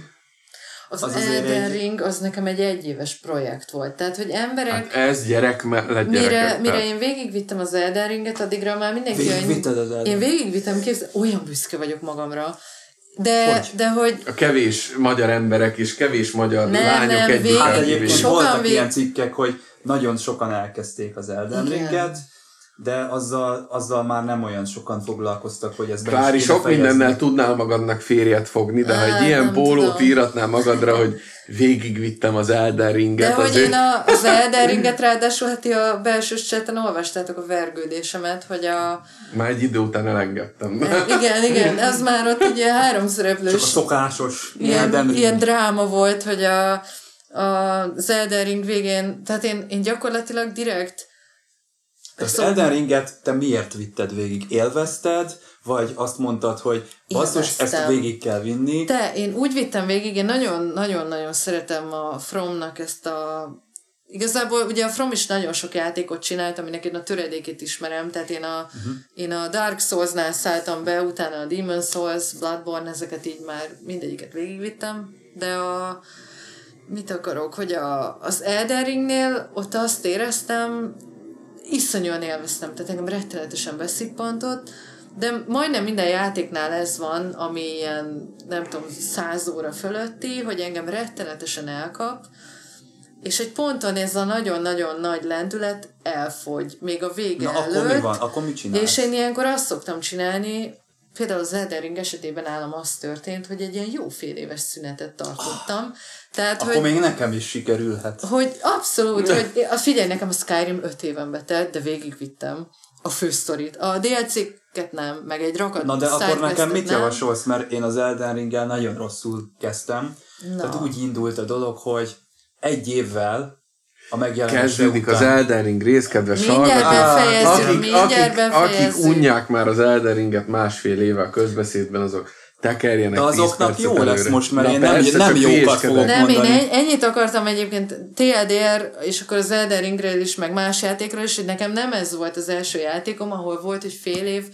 az, az Elden egy... Ring az nekem egy egyéves projekt volt. Tehát, hogy emberek... Hát ez gyerek mellett mire, gyerekek, mire tehát... én végigvittem az Elden Ringet, addigra már mindenki... Végigvitted az Elden Én végigvittem, képzel, olyan büszke vagyok magamra, de hogy? de hogy... A kevés magyar emberek és kevés magyar nem, lányok nem, egy Hát egyébként voltak vég... ilyen cikkek, hogy nagyon sokan elkezdték az Elden Ringet, de azzal, azzal már nem olyan sokan foglalkoztak, hogy ez Klári, sok fejezni. mindennel tudnál magadnak férjet fogni, de ha egy ilyen pólót íratnál magadra, hogy végigvittem az Elden Ringet. De hogy én a, az Elden Ringet ráadásul hát a belső cseten olvastátok a vergődésemet, hogy a... Már egy idő után elengedtem. Igen, igen, ez már ott ugye háromszereplős... Csak a szokásos ilyen, ilyen dráma volt, hogy a, a, az Elden Ring végén, tehát én, én gyakorlatilag direkt az szóval... Elden Ringet te miért vitted végig? Élvezted? Vagy azt mondtad, hogy basszus, ezt végig kell vinni? Te, én úgy vittem végig, én nagyon-nagyon-nagyon szeretem a Fromnak ezt a Igazából ugye a From is nagyon sok játékot csinált, aminek én a töredékét ismerem, tehát én a, uh-huh. én a Dark Souls-nál szálltam be, utána a Demon Souls, Bloodborne, ezeket így már mindegyiket végigvittem, de a, mit akarok, hogy a, az Elden Ringnél ott azt éreztem, iszonyúan élveztem, tehát engem rettenetesen beszippantott, de majdnem minden játéknál ez van, ami ilyen, nem tudom, száz óra fölötti, hogy engem rettenetesen elkap, és egy ponton ez a nagyon-nagyon nagy lendület elfogy, még a vége Na, előtt. akkor mi van? Akkor mit csinálsz? És én ilyenkor azt szoktam csinálni, például az Elden Ring esetében állam az történt, hogy egy ilyen jó fél éves szünetet tartottam. Tehát, akkor hogy, még nekem is sikerülhet. Hogy abszolút, hogy a, figyelj, nekem a Skyrim öt éven telt, de végigvittem a fősztorit. A DLC-ket nem, meg egy rakat Na de akkor nekem mit nem. javasolsz, mert én az Elden ring nagyon rosszul kezdtem. Na. Tehát úgy indult a dolog, hogy egy évvel a megjelenése Kezdődik után. az Elden Ring rész, kedves mindjárt befejezzük, akik, akik, akik unják már az Elden Ringet másfél éve a közbeszédben, azok tekerjenek De azoknak jó előre. lesz most, mert Na én persze, nem, nem jókat fogok nem, mondani. én ennyit akartam egyébként TLDR, és akkor az Elden Ringről is, meg más játékról is, hogy nekem nem ez volt az első játékom, ahol volt, hogy fél év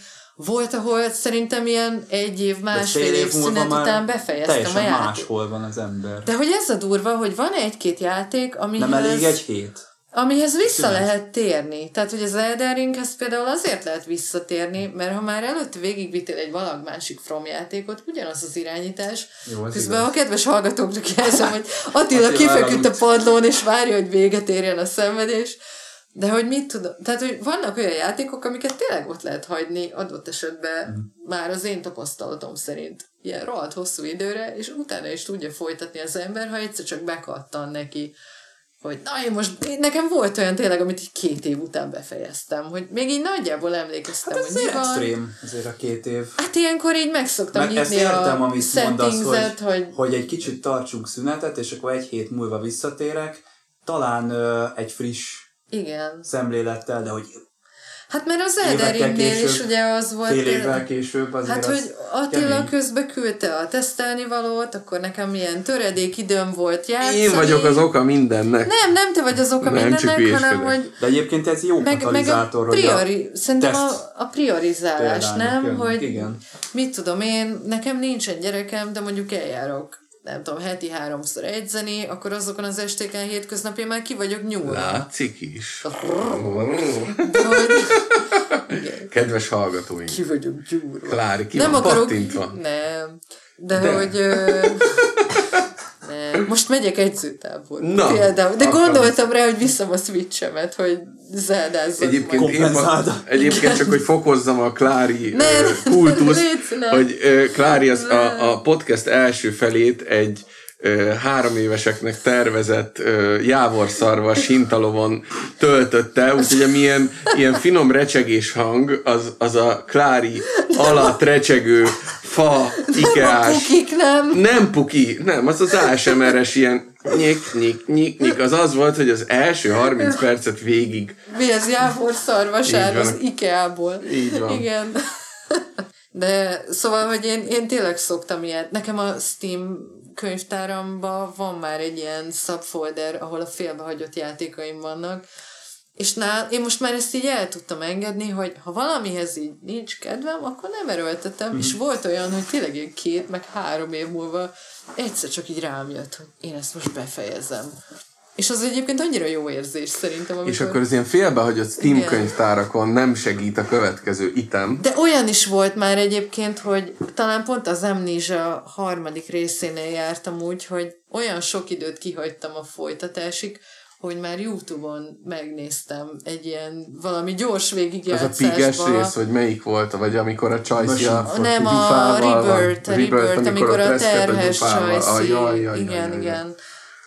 volt, ahol szerintem ilyen egy év, másfél év, szünet után befejeztem a játékot. máshol van az ember. De hogy ez a durva, hogy van egy-két játék, amihez... Nem elég egy hét? Amihez vissza Szünet. lehet térni. Tehát, hogy az Elden Ringhez például azért lehet visszatérni, mert ha már előtt végigvitél egy valag másik From játékot, ugyanaz az irányítás. Jó, az Közben igaz. a kedves hallgatóknak jelzem, hogy Attila, Attila kifeküdt a padlón, és várja, hogy véget érjen a szenvedés. De hogy mit tudom, tehát hogy vannak olyan játékok, amiket tényleg ott lehet hagyni adott esetben mm. már az én tapasztalatom szerint ilyen rohadt hosszú időre, és utána is tudja folytatni az ember, ha egyszer csak bekattan neki, hogy na én most, én, nekem volt olyan tényleg, amit így két év után befejeztem, hogy még így nagyjából emlékeztem, hát hogy mi van. extrém, azért a két év. Hát ilyenkor így megszoktam Mert nyitni értem, a amit mondasz, hogy, hogy... hogy egy kicsit tartsunk szünetet, és akkor egy hét múlva visszatérek, talán ö, egy friss igen. szemlélettel, de hogy Hát mert az Elderinnél is ugye az volt... Fél évvel később azért Hát, hogy Attila kemény. közben küldte a tesztelni valót, akkor nekem milyen töredék időm volt játszani. Én vagyok az oka mindennek. Nem, nem te vagy az oka nem, mindennek, hanem hogy... De egyébként ez jó meg, katalizátor, meg a priori, hogy a Szerintem a, a priorizálás, nem? Jön. Hogy Igen. mit tudom én, nekem nincsen gyerekem, de mondjuk eljárok nem tudom, heti háromszor edzeni, akkor azokon az estéken hétköznapi már ki vagyok nyúlva. Látszik is. Kedves hallgatóink. Ki vagyok gyúrva. Klári, ki nem van akarok, pattintva. Nem. De, de. hogy... Ö... Nem, most megyek edzőtáborba Na, például. De akarsz. gondoltam rá, hogy visszam a switchemet, hogy zeldázzak Egyébként, én ma, egyébként csak, hogy fokozzam a Klári kultusz, hogy Klári az a, a podcast első felét egy három éveseknek tervezett jávorszarvas hintalovon töltötte, úgyhogy amilyen ilyen finom recsegés hang, az, az a Klári alatt recsegő fa, ikeás. Nem pukik, nem? Nem puki, nem, az az ASMR-es ilyen nyik, nyik, nyik, nyik, az az volt, hogy az első 30 percet végig. Mi az Jávor szarvasár az Ikea-ból. Így van. Igen. De szóval, hogy én, én tényleg szoktam ilyet. Nekem a Steam könyvtáramban van már egy ilyen subfolder, ahol a félbehagyott játékaim vannak, és nál, én most már ezt így el tudtam engedni, hogy ha valamihez így nincs kedvem, akkor nem erőltetem, mm. és mhm. volt olyan, hogy tényleg egy két, meg három év múlva egyszer csak így rám jött, hogy én ezt most befejezem. És az egyébként annyira jó érzés szerintem. Amikor... És akkor az ilyen félbehagyott Steam Igen. könyvtárakon nem segít a következő item. De olyan is volt már egyébként, hogy talán pont az Amnesia harmadik részénél jártam úgy, hogy olyan sok időt kihagytam a folytatásig, hogy már Youtube-on megnéztem egy ilyen valami gyors végigjátszásba. Ez a piges rész, hogy melyik volt, vagy amikor a Csajci a Nem, a Rebirth, a Rebirth, amikor a terhes Csajci. Igen, igen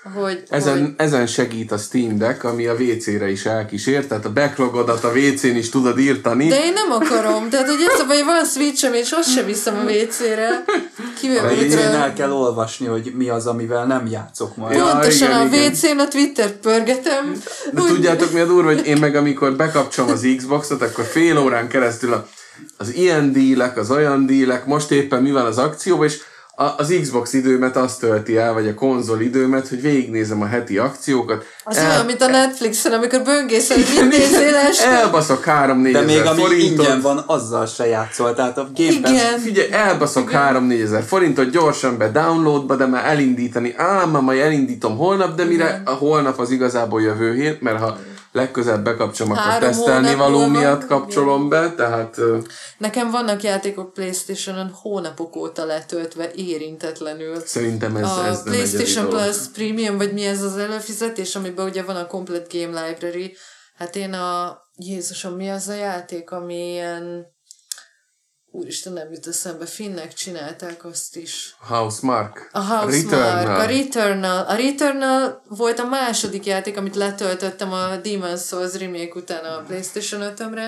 hogy, ezen, hogy... ezen segít a Steam Deck, ami a WC-re is elkísért, tehát a backlogodat a WC-n is tudod írtani. De én nem akarom, tehát hogy ez a baj, van switchem, és azt sem viszem a WC-re. Kivéve, én el kell olvasni, hogy mi az, amivel nem játszok majd. Ja, Pontosan igen, a WC-n a Twitter pörgetem. De úgy... tudjátok mi a durva, hogy én meg amikor bekapcsolom az Xbox-ot, akkor fél órán keresztül a, az ilyen dílek, az olyan dílek, most éppen mi van az akcióban, és az Xbox időmet azt tölti el, vagy a konzol időmet, hogy végignézem a heti akciókat. Az el, olyan, mint a Netflixen, amikor böngészel, hogy mit nézél este. Elbaszok 3-4 De még ami forintot. ingyen van, azzal se játszol. Tehát a gépben... Igen. Figyelj, elbaszok 3-4 ezer forintot gyorsan be downloadba, de már elindítani. Ám, majd elindítom holnap, de mire a holnap az igazából jövő hét, mert ha legközelebb bekapcsolom, akkor tesztelni való miatt kapcsolom be, tehát... Nekem vannak játékok Playstation-on hónapok óta letöltve érintetlenül. Szerintem ez, a ez PlayStation Plus Premium, vagy mi ez az előfizetés, amiben ugye van a Complete Game Library. Hát én a... Jézusom, mi az a játék, ami ilyen úristen nem jut eszembe, finnek csinálták azt is. Housemark. A Housemark, a Returnal. A Returnal volt a második játék, amit letöltöttem a Demon's Souls remake után a Playstation 5-ömre.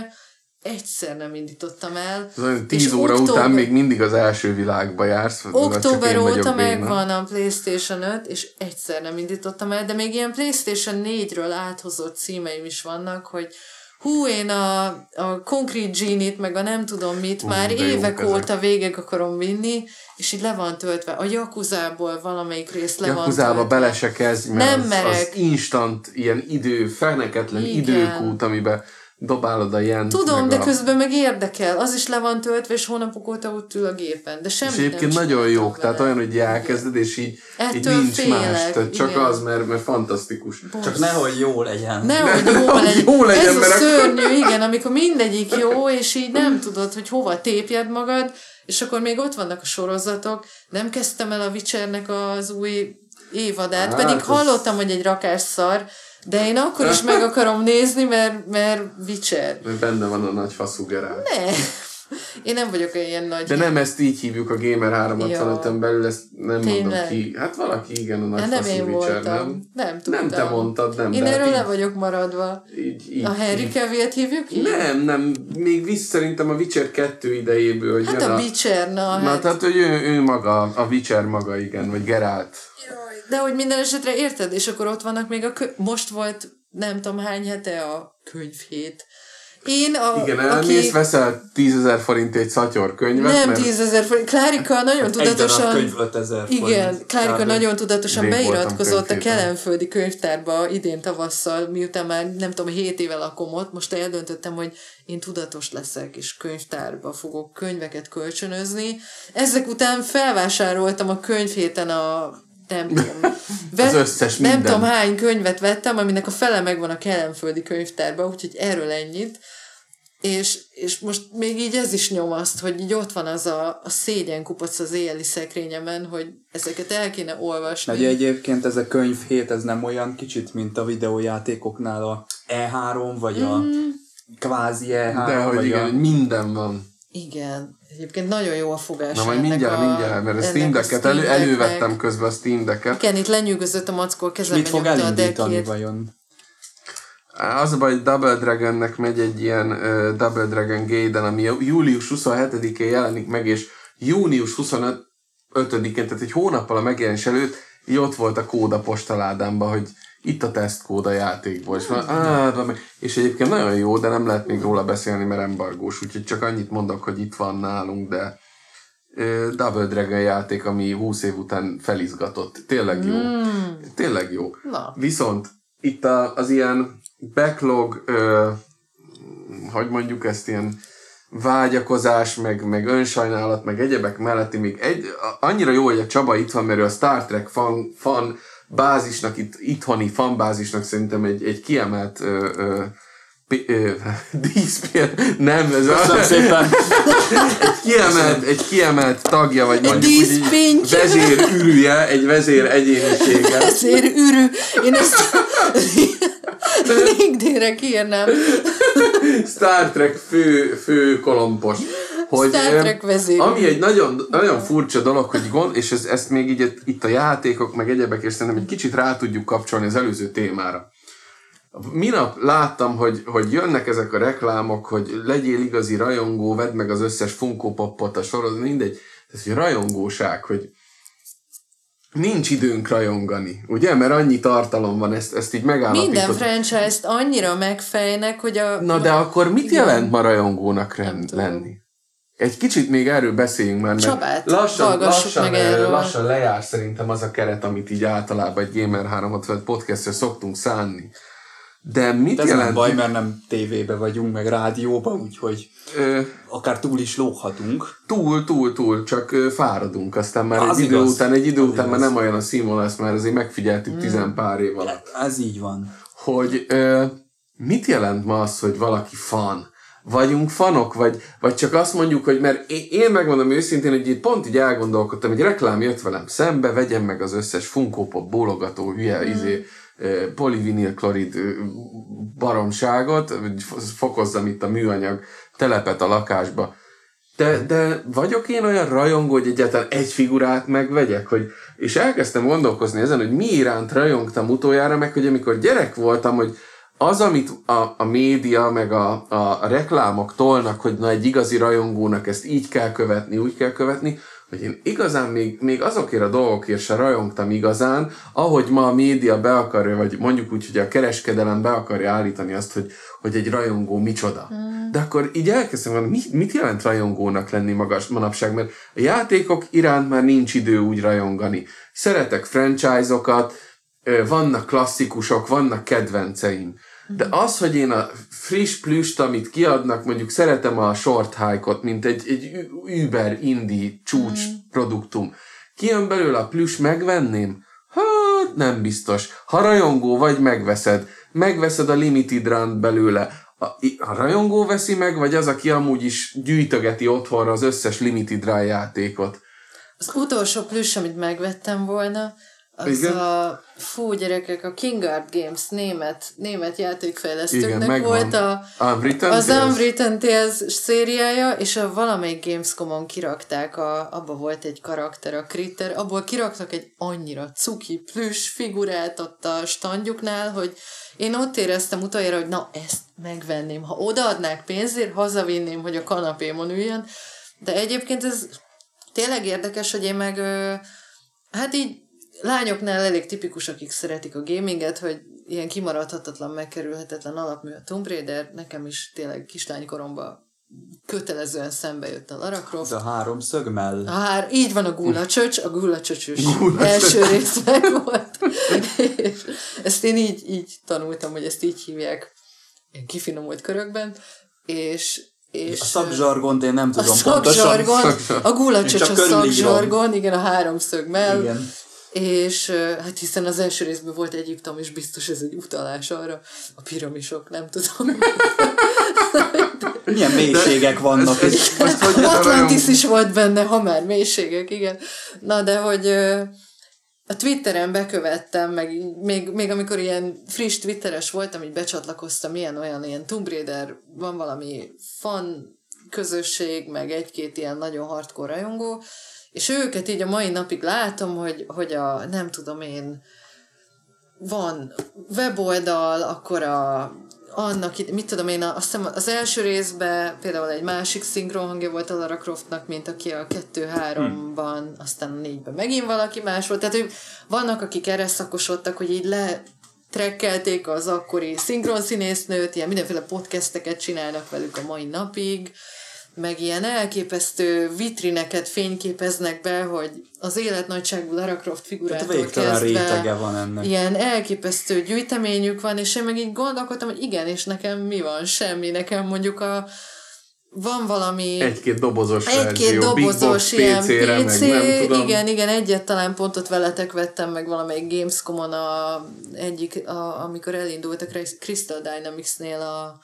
Egyszer nem indítottam el. Tíz óra október... után még mindig az első világba jársz. Október óta megvan a Playstation 5, és egyszer nem indítottam el, de még ilyen Playstation 4-ről áthozott címeim is vannak, hogy hú, én a, a Concrete Genie-t, meg a nem tudom mit, uh, már évek óta végig akarom vinni, és így le van töltve. A Jakuzából valamelyik rész le Jakuzába van töltve. bele se kezdj, mert nem az, merek. az instant, ilyen idő, feneketlen időkút, amiben dobálod a ilyen. Tudom, de a... közben meg érdekel. Az is le van töltve, és hónapok óta ott ül a gépen. De semmi És egyébként nem nagyon jók, tehát olyan, hogy elkezded, és így, így nincs félek, más. Tehát csak igen. az, mert, mert fantasztikus. Bosz. Csak nehogy jó legyen. Nehogy jó, legyen. jó legyen. Ez mert a szörnyű, igen, amikor mindegyik jó, és így nem tudod, hogy hova tépjed magad, és akkor még ott vannak a sorozatok. Nem kezdtem el a Witchernek az új évadát, hát, pedig hallottam, hogy egy rakás szar, de én akkor is meg akarom nézni, mert, mert Witcher. Mert benne van a nagy faszú gerál. Ne. Én nem vagyok ilyen nagy... De nem ezt így hívjuk a Gamer 365-en belül, ezt nem Tényleg? mondom ki. Hát valaki igen, a nagy ja, nem én Witcher, voltam. nem? Nem tudtam. Nem te mondtad, nem. Én erről le vagyok maradva. Így, így, a Henry cavill hívjuk így? Nem, nem. Még vissza szerintem a Witcher 2 idejéből. Hogy hát a, a Witcher, na. Hát, na tehát, hogy ő, ő maga, a Witcher maga, igen, vagy Geralt. De hogy minden esetre érted, és akkor ott vannak még a kö- most volt nem tudom hány hete a könyvhét. Én, a, Igen, elmész, aki... veszel 10 ezer forint egy szatyor könyvet. Nem mert... 10 ezer forint. Klárika nagyon tudatosan... Egy könyv ezer Igen, Klárika Kár, nagyon tudatosan beiratkozott a Kelenföldi könyvtárba idén tavasszal, miután már nem tudom, 7 éve lakom ott, most eldöntöttem, hogy én tudatos leszek, és könyvtárba fogok könyveket kölcsönözni. Ezek után felvásároltam a könyvhéten a nem tudom. Vett, az összes minden. Nem tudom hány könyvet vettem, aminek a fele megvan a kelemföldi könyvtárban, úgyhogy erről ennyit. és, és most még így ez is nyomaszt, hogy így ott van az a, a szégyen kupac az éjjeli szekrényemen, hogy ezeket el kéne olvasni. Nagy egyébként ez a könyv hét, ez nem olyan kicsit, mint a videójátékoknál a E3, vagy a mm. kvázi E3. De hogy igen, a... minden van. Igen. Egyébként nagyon jó a fogás. Na majd mindjárt, a, mindjárt, mert a Steam Deck-et elő, elővettem közben a Steam Deck-et. Igen, itt lenyűgözött a mackó, kezembe Mit fog elindítani vajon? Az a baj, hogy Double Dragonnek megy egy ilyen uh, Double Dragon Gaiden, ami július 27-én jelenik meg, és június 25-én, tehát egy hónappal a megjelenés előtt, így ott volt a kód a postaládámban, hogy itt a tesztkód a játékból. És, van, á, és egyébként nagyon jó, de nem lehet még róla beszélni, mert embargós, úgyhogy csak annyit mondok, hogy itt van nálunk, de uh, Double Dragon játék, ami 20 év után felizgatott. Tényleg jó. Mm. Tényleg jó. Na. Viszont itt a, az ilyen backlog, ö, hogy mondjuk ezt ilyen vágyakozás, meg, meg önsajnálat, meg egyebek melletti még egy, annyira jó, hogy a Csaba itt van, mert ő a Star Trek fan, fan bázisnak, itt, itthoni fanbázisnak szerintem egy, egy kiemelt ö, ö, díszpél, nem, ez a, szépen. egy, kiemelt, egy kiemelt tagja, vagy mondjuk úgy, vezér ürüje, egy vezér egyénisége. Vezér ürű. Én ezt LinkedIn-re kiírnám. Star Trek fő, fő kolompos. Hogy. Ami egy nagyon, nagyon furcsa dolog, hogy gond, és ez, ezt még így itt a játékok, meg egyebek, és szerintem egy kicsit rá tudjuk kapcsolni az előző témára. Minap láttam, hogy, hogy jönnek ezek a reklámok, hogy legyél igazi rajongó, vedd meg az összes Funko Popot a sorozat, mindegy. Ez egy rajongóság, hogy nincs időnk rajongani, ugye? Mert annyi tartalom van, ezt, ezt így megállapított. Minden franchise-t annyira megfejnek, hogy a... Na de akkor mit jelent ma rajongónak lenni? Egy kicsit még erről beszéljünk már, mert Csabát, lassan, lassan, meg erről. lassan lejár szerintem az a keret, amit így általában egy Gamer 365 podcastre szoktunk szánni. De mit ez jelent? nem baj, mert nem tévébe vagyunk, meg rádióba, úgyhogy ö, akár túl is lóghatunk. Túl, túl, túl, csak ö, fáradunk, aztán már az egy igaz. idő után, egy idő az után igaz. már nem olyan a színvonal lesz, mert azért megfigyeltük mm. tizen pár év alatt. Ez így van. Hogy ö, mit jelent ma az, hogy valaki fan? Vagyunk fanok, vagy, vagy csak azt mondjuk, hogy mert én, megmondom őszintén, hogy itt pont így elgondolkodtam, egy reklám jött velem szembe, vegyem meg az összes Funko Pop bólogató hülye, mm. izé, polivinilklorid baromságot, fokozzam itt a műanyag telepet a lakásba. De, de vagyok én olyan rajongó, hogy egyáltalán egy figurát megvegyek, hogy, és elkezdtem gondolkozni ezen, hogy mi iránt rajongtam utoljára, meg hogy amikor gyerek voltam, hogy az, amit a, a média, meg a, a, a reklámok tolnak, hogy na egy igazi rajongónak ezt így kell követni, úgy kell követni, hogy én igazán még, még azokért a dolgokért se rajongtam igazán, ahogy ma a média be akarja, vagy mondjuk úgy, hogy a kereskedelem be akarja állítani azt, hogy, hogy egy rajongó micsoda. Mm. De akkor így elkezdtem mondani, mit, mit jelent rajongónak lenni magas manapság, mert a játékok iránt már nincs idő úgy rajongani. Szeretek franchise-okat, vannak klasszikusok, vannak kedvenceim. De az, hogy én a friss plüst, amit kiadnak, mondjuk szeretem a short hike-ot, mint egy, egy Uber indie csúcs mm. produktum. Kijön belőle a plüss, megvenném? Hát nem biztos. Ha rajongó vagy, megveszed. Megveszed a limited run belőle. A, a rajongó veszi meg, vagy az, aki amúgy is gyűjtögeti otthonra az összes limited run játékot? Az utolsó plüss, amit megvettem volna, az Igen? a fú gyerekek, a Kingard Games német, német játékfejlesztőknek Igen, volt a, Unwritten az Tales. Unwritten Tales szériája, és a valamelyik Gamescom-on kirakták, a, abba volt egy karakter, a Critter, abból kiraktak egy annyira cuki plüss figurát ott a standjuknál, hogy én ott éreztem utoljára, hogy na ezt megvenném. Ha odaadnák pénzért, hazavinném, hogy a kanapémon üljön, de egyébként ez tényleg érdekes, hogy én meg hát így lányoknál elég tipikus, akik szeretik a gaminget, hogy ilyen kimaradhatatlan, megkerülhetetlen alapmű a Tomb Raider, nekem is tényleg kislánykoromban kötelezően szembe jött a Lara Croft. a háromszög mell. A hár, így van a Gula Csöcs, a Gula Csöcsös első rész volt. és ezt én így, így tanultam, hogy ezt így hívják ilyen kifinomult körökben, és és a szakzsargont én nem tudom a szakzsargon, A gulacsöcs a szakzsargon, igen, a háromszög mell. Igen és hát hiszen az első részben volt Egyiptom, és biztos ez egy utalás arra, a piramisok, nem tudom. Milyen mélységek vannak hogy Atlantis is volt benne, ha már mélységek, igen. Na, de hogy a Twitteren bekövettem, meg még, még amikor ilyen friss Twitteres voltam, így becsatlakoztam, ilyen olyan ilyen Tomb Raider, van valami fan közösség, meg egy-két ilyen nagyon hardcore rajongó, és őket így a mai napig látom, hogy, hogy a, nem tudom én, van weboldal, akkor a annak, mit tudom én, azt hiszem az első részben például egy másik szinkron hangja volt a Lara Croftnak, mint aki a 2-3-ban, hmm. aztán a 4-ben megint valaki más volt. Tehát, hogy vannak, akik erre szakosodtak, hogy így le trekkelték az akkori szinkron színésznőt, ilyen mindenféle podcasteket csinálnak velük a mai napig, meg ilyen elképesztő vitrineket fényképeznek be, hogy az életnagyságú Lara Croft figurától kezdve rétege van ennek. ilyen elképesztő gyűjteményük van, és én meg így gondolkodtam, hogy igen, és nekem mi van? Semmi. Nekem mondjuk a van valami... Egy-két dobozos Egy-két dobozos ilyen PC, PC meg nem tudom. igen, igen, egyet talán pontot veletek vettem meg valamelyik Gamescom-on a, egyik, a, amikor elindult a Crystal Dynamics-nél a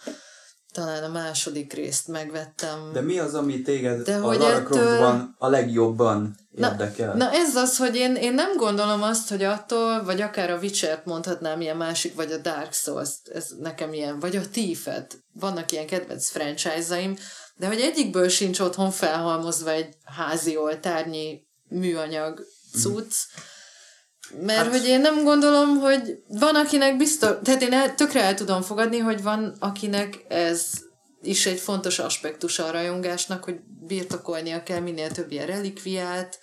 talán a második részt megvettem. De mi az, ami téged De a hogy Lara ettől... a legjobban érdekel? Na, na ez az, hogy én, én nem gondolom azt, hogy attól, vagy akár a Witcher-t mondhatnám ilyen másik, vagy a Dark Souls, ez nekem ilyen, vagy a Thief-et. Vannak ilyen kedvenc franchise-aim, de hogy egyikből sincs otthon felhalmozva egy házi oltárnyi műanyag cucc, mm mert hát, hogy én nem gondolom, hogy van akinek biztos, tehát én el, tökre el tudom fogadni, hogy van akinek ez is egy fontos aspektus a rajongásnak, hogy birtokolnia kell minél több ilyen relikviát,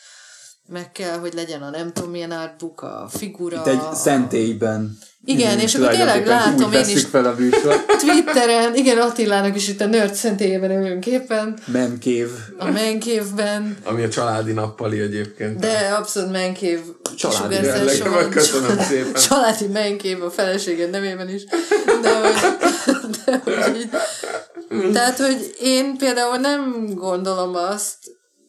meg kell, hogy legyen a nem tudom milyen artbook, a figura. Itt egy szentélyben. Igen, és akkor tényleg látom én is fel a Twitteren, igen, Attilának is itt a nerd szentélyében ülünk éppen. Menkév. A menkévben. Ami a családi nappali egyébként. De abszolút menkév. Családi jelleg, köszönöm szépen. Családi menkév a feleséged nevében is. De hogy, de hogy így, tehát, hogy én például nem gondolom azt,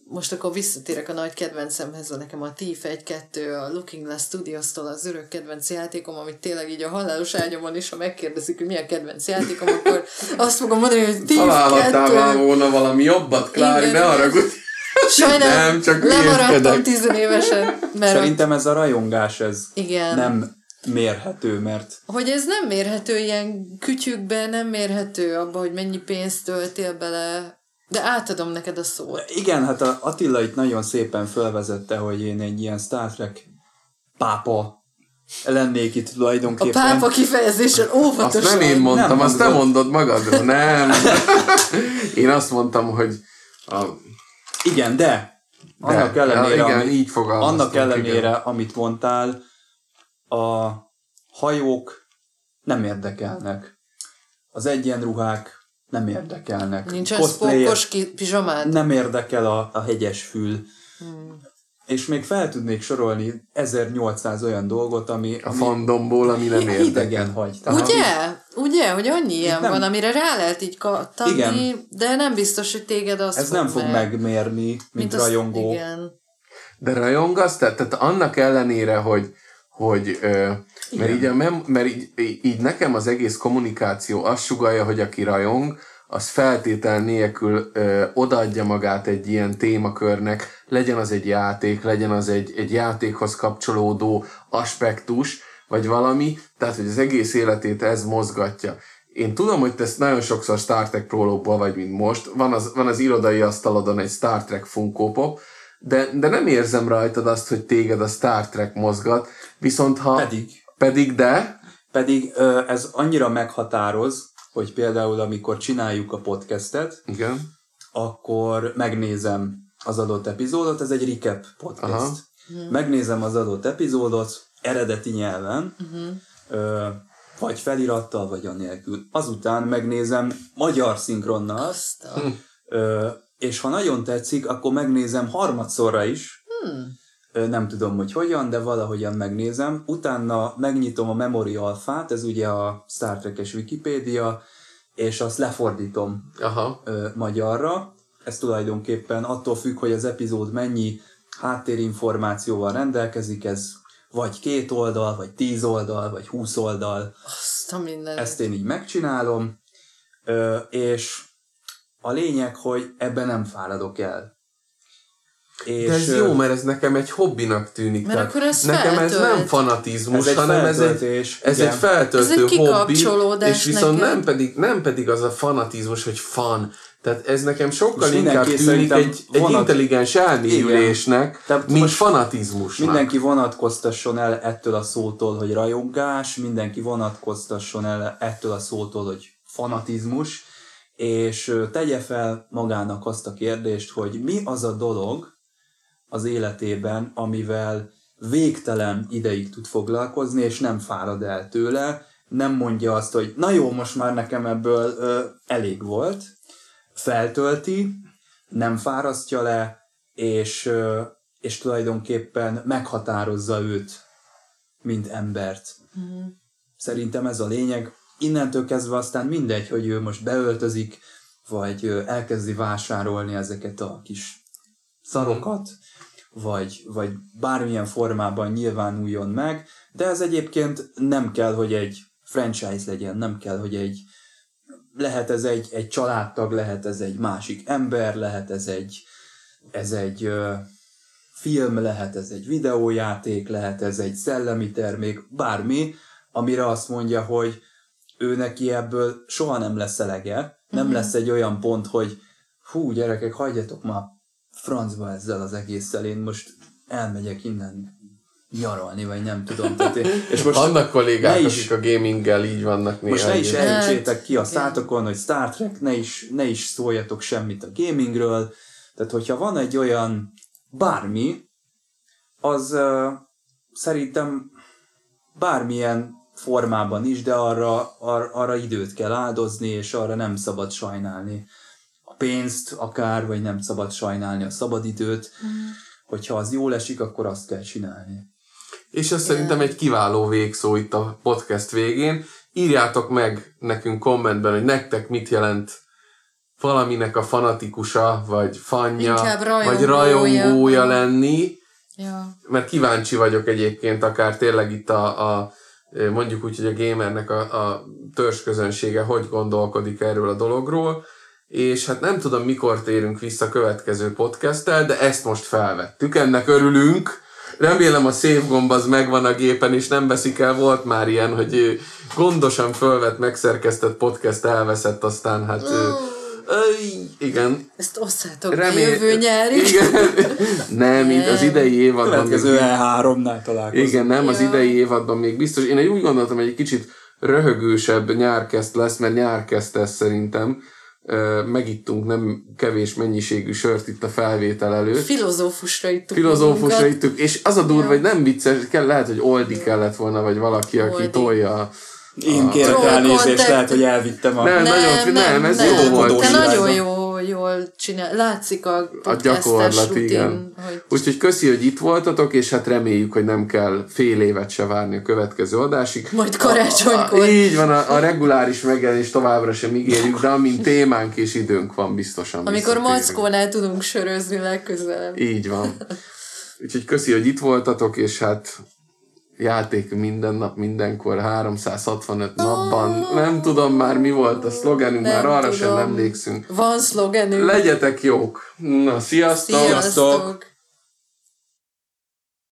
most akkor visszatérek a nagy kedvencemhez, a nekem a Thief 1-2, a Looking Glass Studios-tól az örök kedvenc játékom, amit tényleg így a halálos ágyamon is, ha megkérdezik, hogy milyen kedvenc játékom, akkor azt fogom mondani, hogy Thief 2. volna valami jobbat, Klári, ne haragudj! Sajnálom, nem, csak lemaradtam tizenévesen. Mert Szerintem ez a rajongás, ez Igen. nem mérhető, mert... Hogy ez nem mérhető ilyen kütyükben, nem mérhető abba, hogy mennyi pénzt töltél bele, de átadom neked a szót. Igen, hát a Attila itt nagyon szépen felvezette, hogy én egy ilyen Star Trek pápa lennék itt tulajdonképpen. A pápa kifejezéssel óvatosan. Azt nem én mondtam, nem azt te mondod magadról. Nem. én azt mondtam, hogy a... Igen, de annak de, ellenére, ja, igen, ami, így annak ellenére, igen. amit mondtál, a hajók nem érdekelnek. Az egyenruhák nem érdekelnek. Nincs spókos pizsamád? Nem érdekel a, a hegyes fül. Hmm. És még fel tudnék sorolni 1800 olyan dolgot, ami... A ami fandomból, ami nem érdekel. Idegen hagy. Tehát Ugye? Ami... Ugye? Hogy annyi ilyen nem... van, amire rá lehet így kattani, igen. de nem biztos, hogy téged azt Ez fog nem fog meg... megmérni, mint, mint rajongó. Azt, igen. De rajongasz? Tehát, tehát annak ellenére, hogy hogy ö, mert, így, a mem, mert így, így nekem az egész kommunikáció azt sugalja, hogy aki rajong, az feltétel nélkül ö, odaadja magát egy ilyen témakörnek, legyen az egy játék, legyen az egy, egy játékhoz kapcsolódó aspektus, vagy valami, tehát hogy az egész életét ez mozgatja. Én tudom, hogy te ezt nagyon sokszor Star Trek prólogból vagy, mint most. Van az, van az irodai asztalodon egy Star Trek Funko Pop, de, de nem érzem rajtad azt, hogy téged a Star Trek mozgat, viszont ha... Pedig. Pedig de? Pedig ez annyira meghatároz, hogy például amikor csináljuk a podcastet, Igen. akkor megnézem az adott epizódot, ez egy recap podcast. Aha. Mhm. Megnézem az adott epizódot eredeti nyelven, uh-huh. vagy felirattal, vagy anélkül. Azután megnézem magyar szinkronnal, ö, és ha nagyon tetszik, akkor megnézem harmadszorra is, hmm. Nem tudom, hogy hogyan, de valahogyan megnézem. Utána megnyitom a Memory Alpha-t, ez ugye a Star Trek-es Wikipédia, és azt lefordítom Aha. Ö, magyarra. Ez tulajdonképpen attól függ, hogy az epizód mennyi háttérinformációval rendelkezik, ez vagy két oldal, vagy tíz oldal, vagy húsz oldal. Azt a minden. Ezt én így megcsinálom, Ö, és a lényeg, hogy ebben nem fáradok el. És De ez jó, mert ez nekem egy hobbinak tűnik. Mert akkor ez nekem feltölt. ez nem fanatizmus, ez hanem ez egy, ez egy feltöltő ez egy hobbi, és viszont nem pedig, nem pedig az a fanatizmus, hogy fan. Tehát ez nekem sokkal inkább tűnik egy, egy intelligens elmélyülésnek, mint fanatizmusnak. Mindenki vonatkoztasson el ettől a szótól, hogy rajongás, mindenki vonatkoztasson el ettől a szótól, hogy fanatizmus, és tegye fel magának azt a kérdést, hogy mi az a dolog, az életében, amivel végtelen ideig tud foglalkozni, és nem fárad el tőle, nem mondja azt, hogy na jó, most már nekem ebből ö, elég volt, feltölti, nem fárasztja le, és, ö, és tulajdonképpen meghatározza őt, mint embert. Mm. Szerintem ez a lényeg. Innentől kezdve aztán mindegy, hogy ő most beöltözik, vagy elkezdi vásárolni ezeket a kis szarokat, vagy, vagy bármilyen formában nyilvánuljon meg, de ez egyébként nem kell, hogy egy franchise legyen, nem kell, hogy egy lehet ez egy, egy családtag, lehet ez egy másik ember, lehet ez egy, ez egy ö, film, lehet ez egy videójáték, lehet ez egy szellemi termék, bármi, amire azt mondja, hogy ő neki ebből soha nem lesz elege, nem mm-hmm. lesz egy olyan pont, hogy hú, gyerekek, hagyjatok már francba ezzel az egésszel, én most elmegyek innen nyaralni, vagy nem tudom. Tehát, és most Vannak kollégák, is, akik a gaminggel így vannak néha. Most ne is elcsétek ki a szátokon, hogy Star Trek, ne is, ne is szóljatok semmit a gamingről. Tehát, hogyha van egy olyan bármi, az uh, szerintem bármilyen formában is, de arra, ar, arra időt kell áldozni, és arra nem szabad sajnálni pénzt akár, vagy nem szabad sajnálni a szabadidőt. Mm. Hogyha az jól esik, akkor azt kell csinálni. És ez szerintem egy kiváló végszó itt a podcast végén. Írjátok meg nekünk kommentben, hogy nektek mit jelent valaminek a fanatikusa, vagy fanja, rajongója. vagy rajongója lenni. Ja. Mert kíváncsi vagyok egyébként akár tényleg itt a, a mondjuk úgy, hogy a gamernek a, a törzsközönsége hogy gondolkodik erről a dologról és hát nem tudom, mikor térünk vissza a következő podcasttel, de ezt most felvettük, ennek örülünk. Remélem a szép gomb az megvan a gépen, és nem veszik el. Volt már ilyen, hogy gondosan fölvett, megszerkesztett podcast elveszett, aztán hát... Mm. igen. Ezt osszátok Remél... jövő nyári. Igen. nem, nem, az idei évadban... Következő E3-nál találkozunk. Igen, nem, az idei évadban még biztos. Én úgy gondoltam, hogy egy kicsit röhögősebb nyárkeszt lesz, mert nyárkeszt ez szerintem megittunk nem kevés mennyiségű sört itt a felvétel előtt. Filozófusra ittuk. Filozófusra ittuk, és az a durva, hogy nem vicces, kell, lehet, hogy Oldi kellett volna, vagy valaki, Oldi. aki tolja én kérek elnézést, lehet, hogy elvittem a... Nem, nem, nagyon, nem, nem ez nem, jó volt. Te nagyon jó, jól csinál. Látszik a A gyakorlat, rutin, igen. Hogy... Úgyhogy köszi, hogy itt voltatok, és hát reméljük, hogy nem kell fél évet se várni a következő adásig. Majd karácsonykor. A, a, így van, a, a reguláris megjelenés továbbra sem ígérjük, de amint témánk és időnk van, biztosan Amikor Mackónál tudunk sörözni legközelebb. Így van. Úgyhogy köszi, hogy itt voltatok, és hát játék minden nap, mindenkor, 365 napban. Nem tudom már mi volt a szlogenünk, nem már arra tudom. sem emlékszünk. Van szlogenünk. Legyetek jók! Na, sziasztok! Sziasztok!